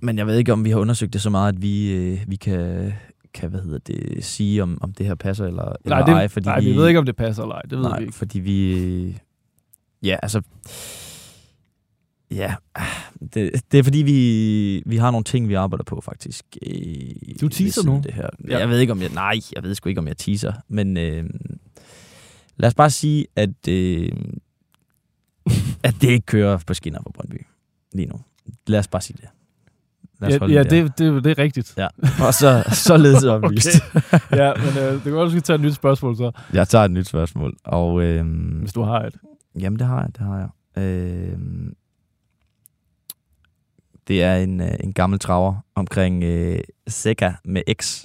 men jeg ved ikke, om vi har undersøgt det så meget, at vi, øh, vi kan, kan hvad hedder det, sige, om, om det her passer eller, eller Nej, det, ej. Fordi nej, vi ved ikke, om det passer eller ej, det ved nej, vi ikke. fordi vi... Ja, altså... Ja, det, det er fordi, vi, vi har nogle ting, vi arbejder på, faktisk. øh, Du teaser nu. Det her. Ja. Jeg ved ikke, om jeg... Nej, jeg ved sgu ikke, om jeg teaser. Men øh, lad os bare sige, at, øh, at det ikke kører på skinner for Brøndby lige nu. Lad os bare sige det. Lad os Ja, ja det, det, det er rigtigt. Ja, og så, således oplyst. okay. Ja, men øh, det kan godt, du skal tage et nyt spørgsmål så, Jeg tager et nyt spørgsmål. Og, øhm, hvis du har et. Jamen, det har jeg, det har jeg. Øhm, det er en, øh, en gammel traver omkring øh, Seca med X.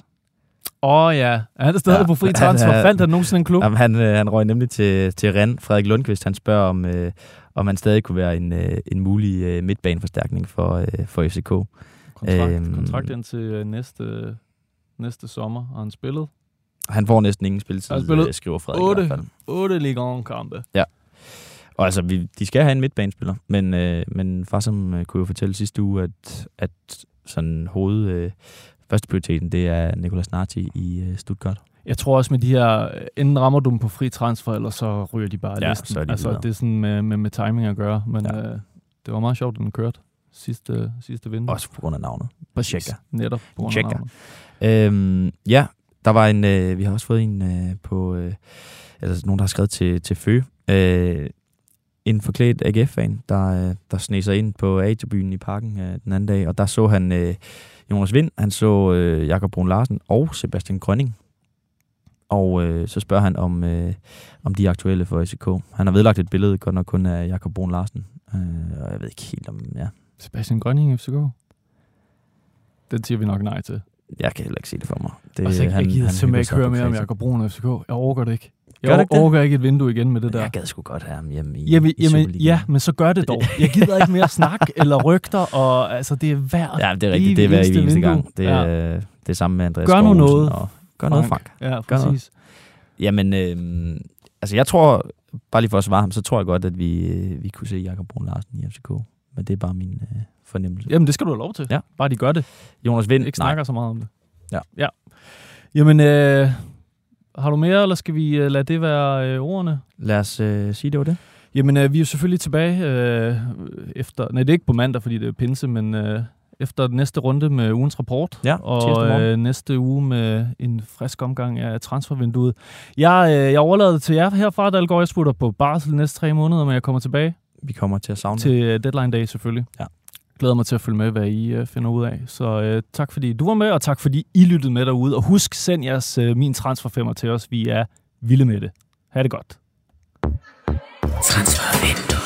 Åh oh, ja, er han stadig ja, på fri transfer? han- Fandt han nogensinde en klub? Jamen, han, øh, han røg nemlig til, til Rennes. Frederik Lundqvist, han spørger, om, øh, om han stadig kunne være en, øh, en mulig øh, midtbaneforstærkning for, øh, for FCK. Kontrakt, Øhm, kontrakt indtil øh, næste, næste sommer, har han spillet. Han får næsten ingen spilletid, Han spillet øh, skriver Frederik i hvert 8, fald. 8 Ligue 1-kampe. Ja. Og altså, vi, de skal have en midtbanespiller, men, øh, men far som øh, kunne jo fortælle sidste uge, at, at sådan hoved, øh, første prioriteten, det er Nicolas Narti i øh, Stuttgart. Jeg tror også med de her, enten rammer du dem på fri transfer, eller så ryger de bare Ja, listen. så er de altså, videre. det er sådan med, med, med timing at gøre, men ja. øh, det var meget sjovt, at den kørte sidste, sidste vindue. Også på grund af navnet. Præcis. Netop på grund af Tjekker. navnet. Øhm, ja, der var en, øh, vi har også fået en øh, på, øh, altså nogen, der har skrevet til, til Fø. Øh, en forklædt AGF-fan, der, øh, der sneg sig ind på A-tribunen i parken øh, den anden dag, og der så han øh, Jonas Vind, han så øh, Jakob Brun Larsen og Sebastian Grønning. Og øh, så spørger han, om, øh, om de er aktuelle for FCK. Han har vedlagt et billede, godt nok kun af Jakob Brun Larsen. Øh, og jeg ved ikke helt om, ja. Sebastian Grønning FCK? Den siger vi nok nej til. Jeg kan heller ikke se det for mig. Det, Det, altså, jeg, jeg gider simpelthen hygger ikke høre mere om. Jakob Brun og FCK. Jeg overgår det ikke. Gør Jeg ikke det? overgår ikke et vindue igen med det der. Jeg gad sgu godt have ham hjemme i, Jamen, i jamen ja, men så gør det dog. Jeg gider ikke mere snak eller rygter, og altså, det er værd. Ja, det er rigtigt. Det er hver eneste vindue. gang. Det Ja. er det samme med Andreas Gør nu noget, Og gør noget, Frank. Ja, Gør noget. præcis. Jamen, øh, altså jeg tror, bare lige for at svare ham, så tror jeg godt, at vi, øh, vi kunne se Jakob Brun Larsen i FCK. Men det er bare min øh, fornemmelse. Jamen, det skal du have lov til. Ja. Bare de gør det. Jonas Vind, Ikke nej. snakker så meget om det. Ja. ja. Jamen, øh, har du mere, eller skal vi øh, lade det være øh, ordene? Lad os øh, sige, det var det. Jamen, øh, vi er jo selvfølgelig tilbage øh, efter... Nej, det er ikke på mandag, fordi det er pinse, men øh, efter næste runde med ugens rapport. Ja, og øh, næste uge med en frisk omgang af transfervinduet. Jeg, øh, jeg overlader det til jer herfra, Dalgaard. Jeg sputter på barsel næste tre måneder, men jeg kommer tilbage Vi kommer til at savne til øh, deadline day selvfølgelig. Ja. Glæder mig til at følge med, hvad I øh, finder ud af. Så øh, tak fordi du var med, og tak fordi I lyttede med derude. Og husk, send jeres øh, min transferfemmer til os. Vi er vilde med det. Ha' det godt. Transfervindue.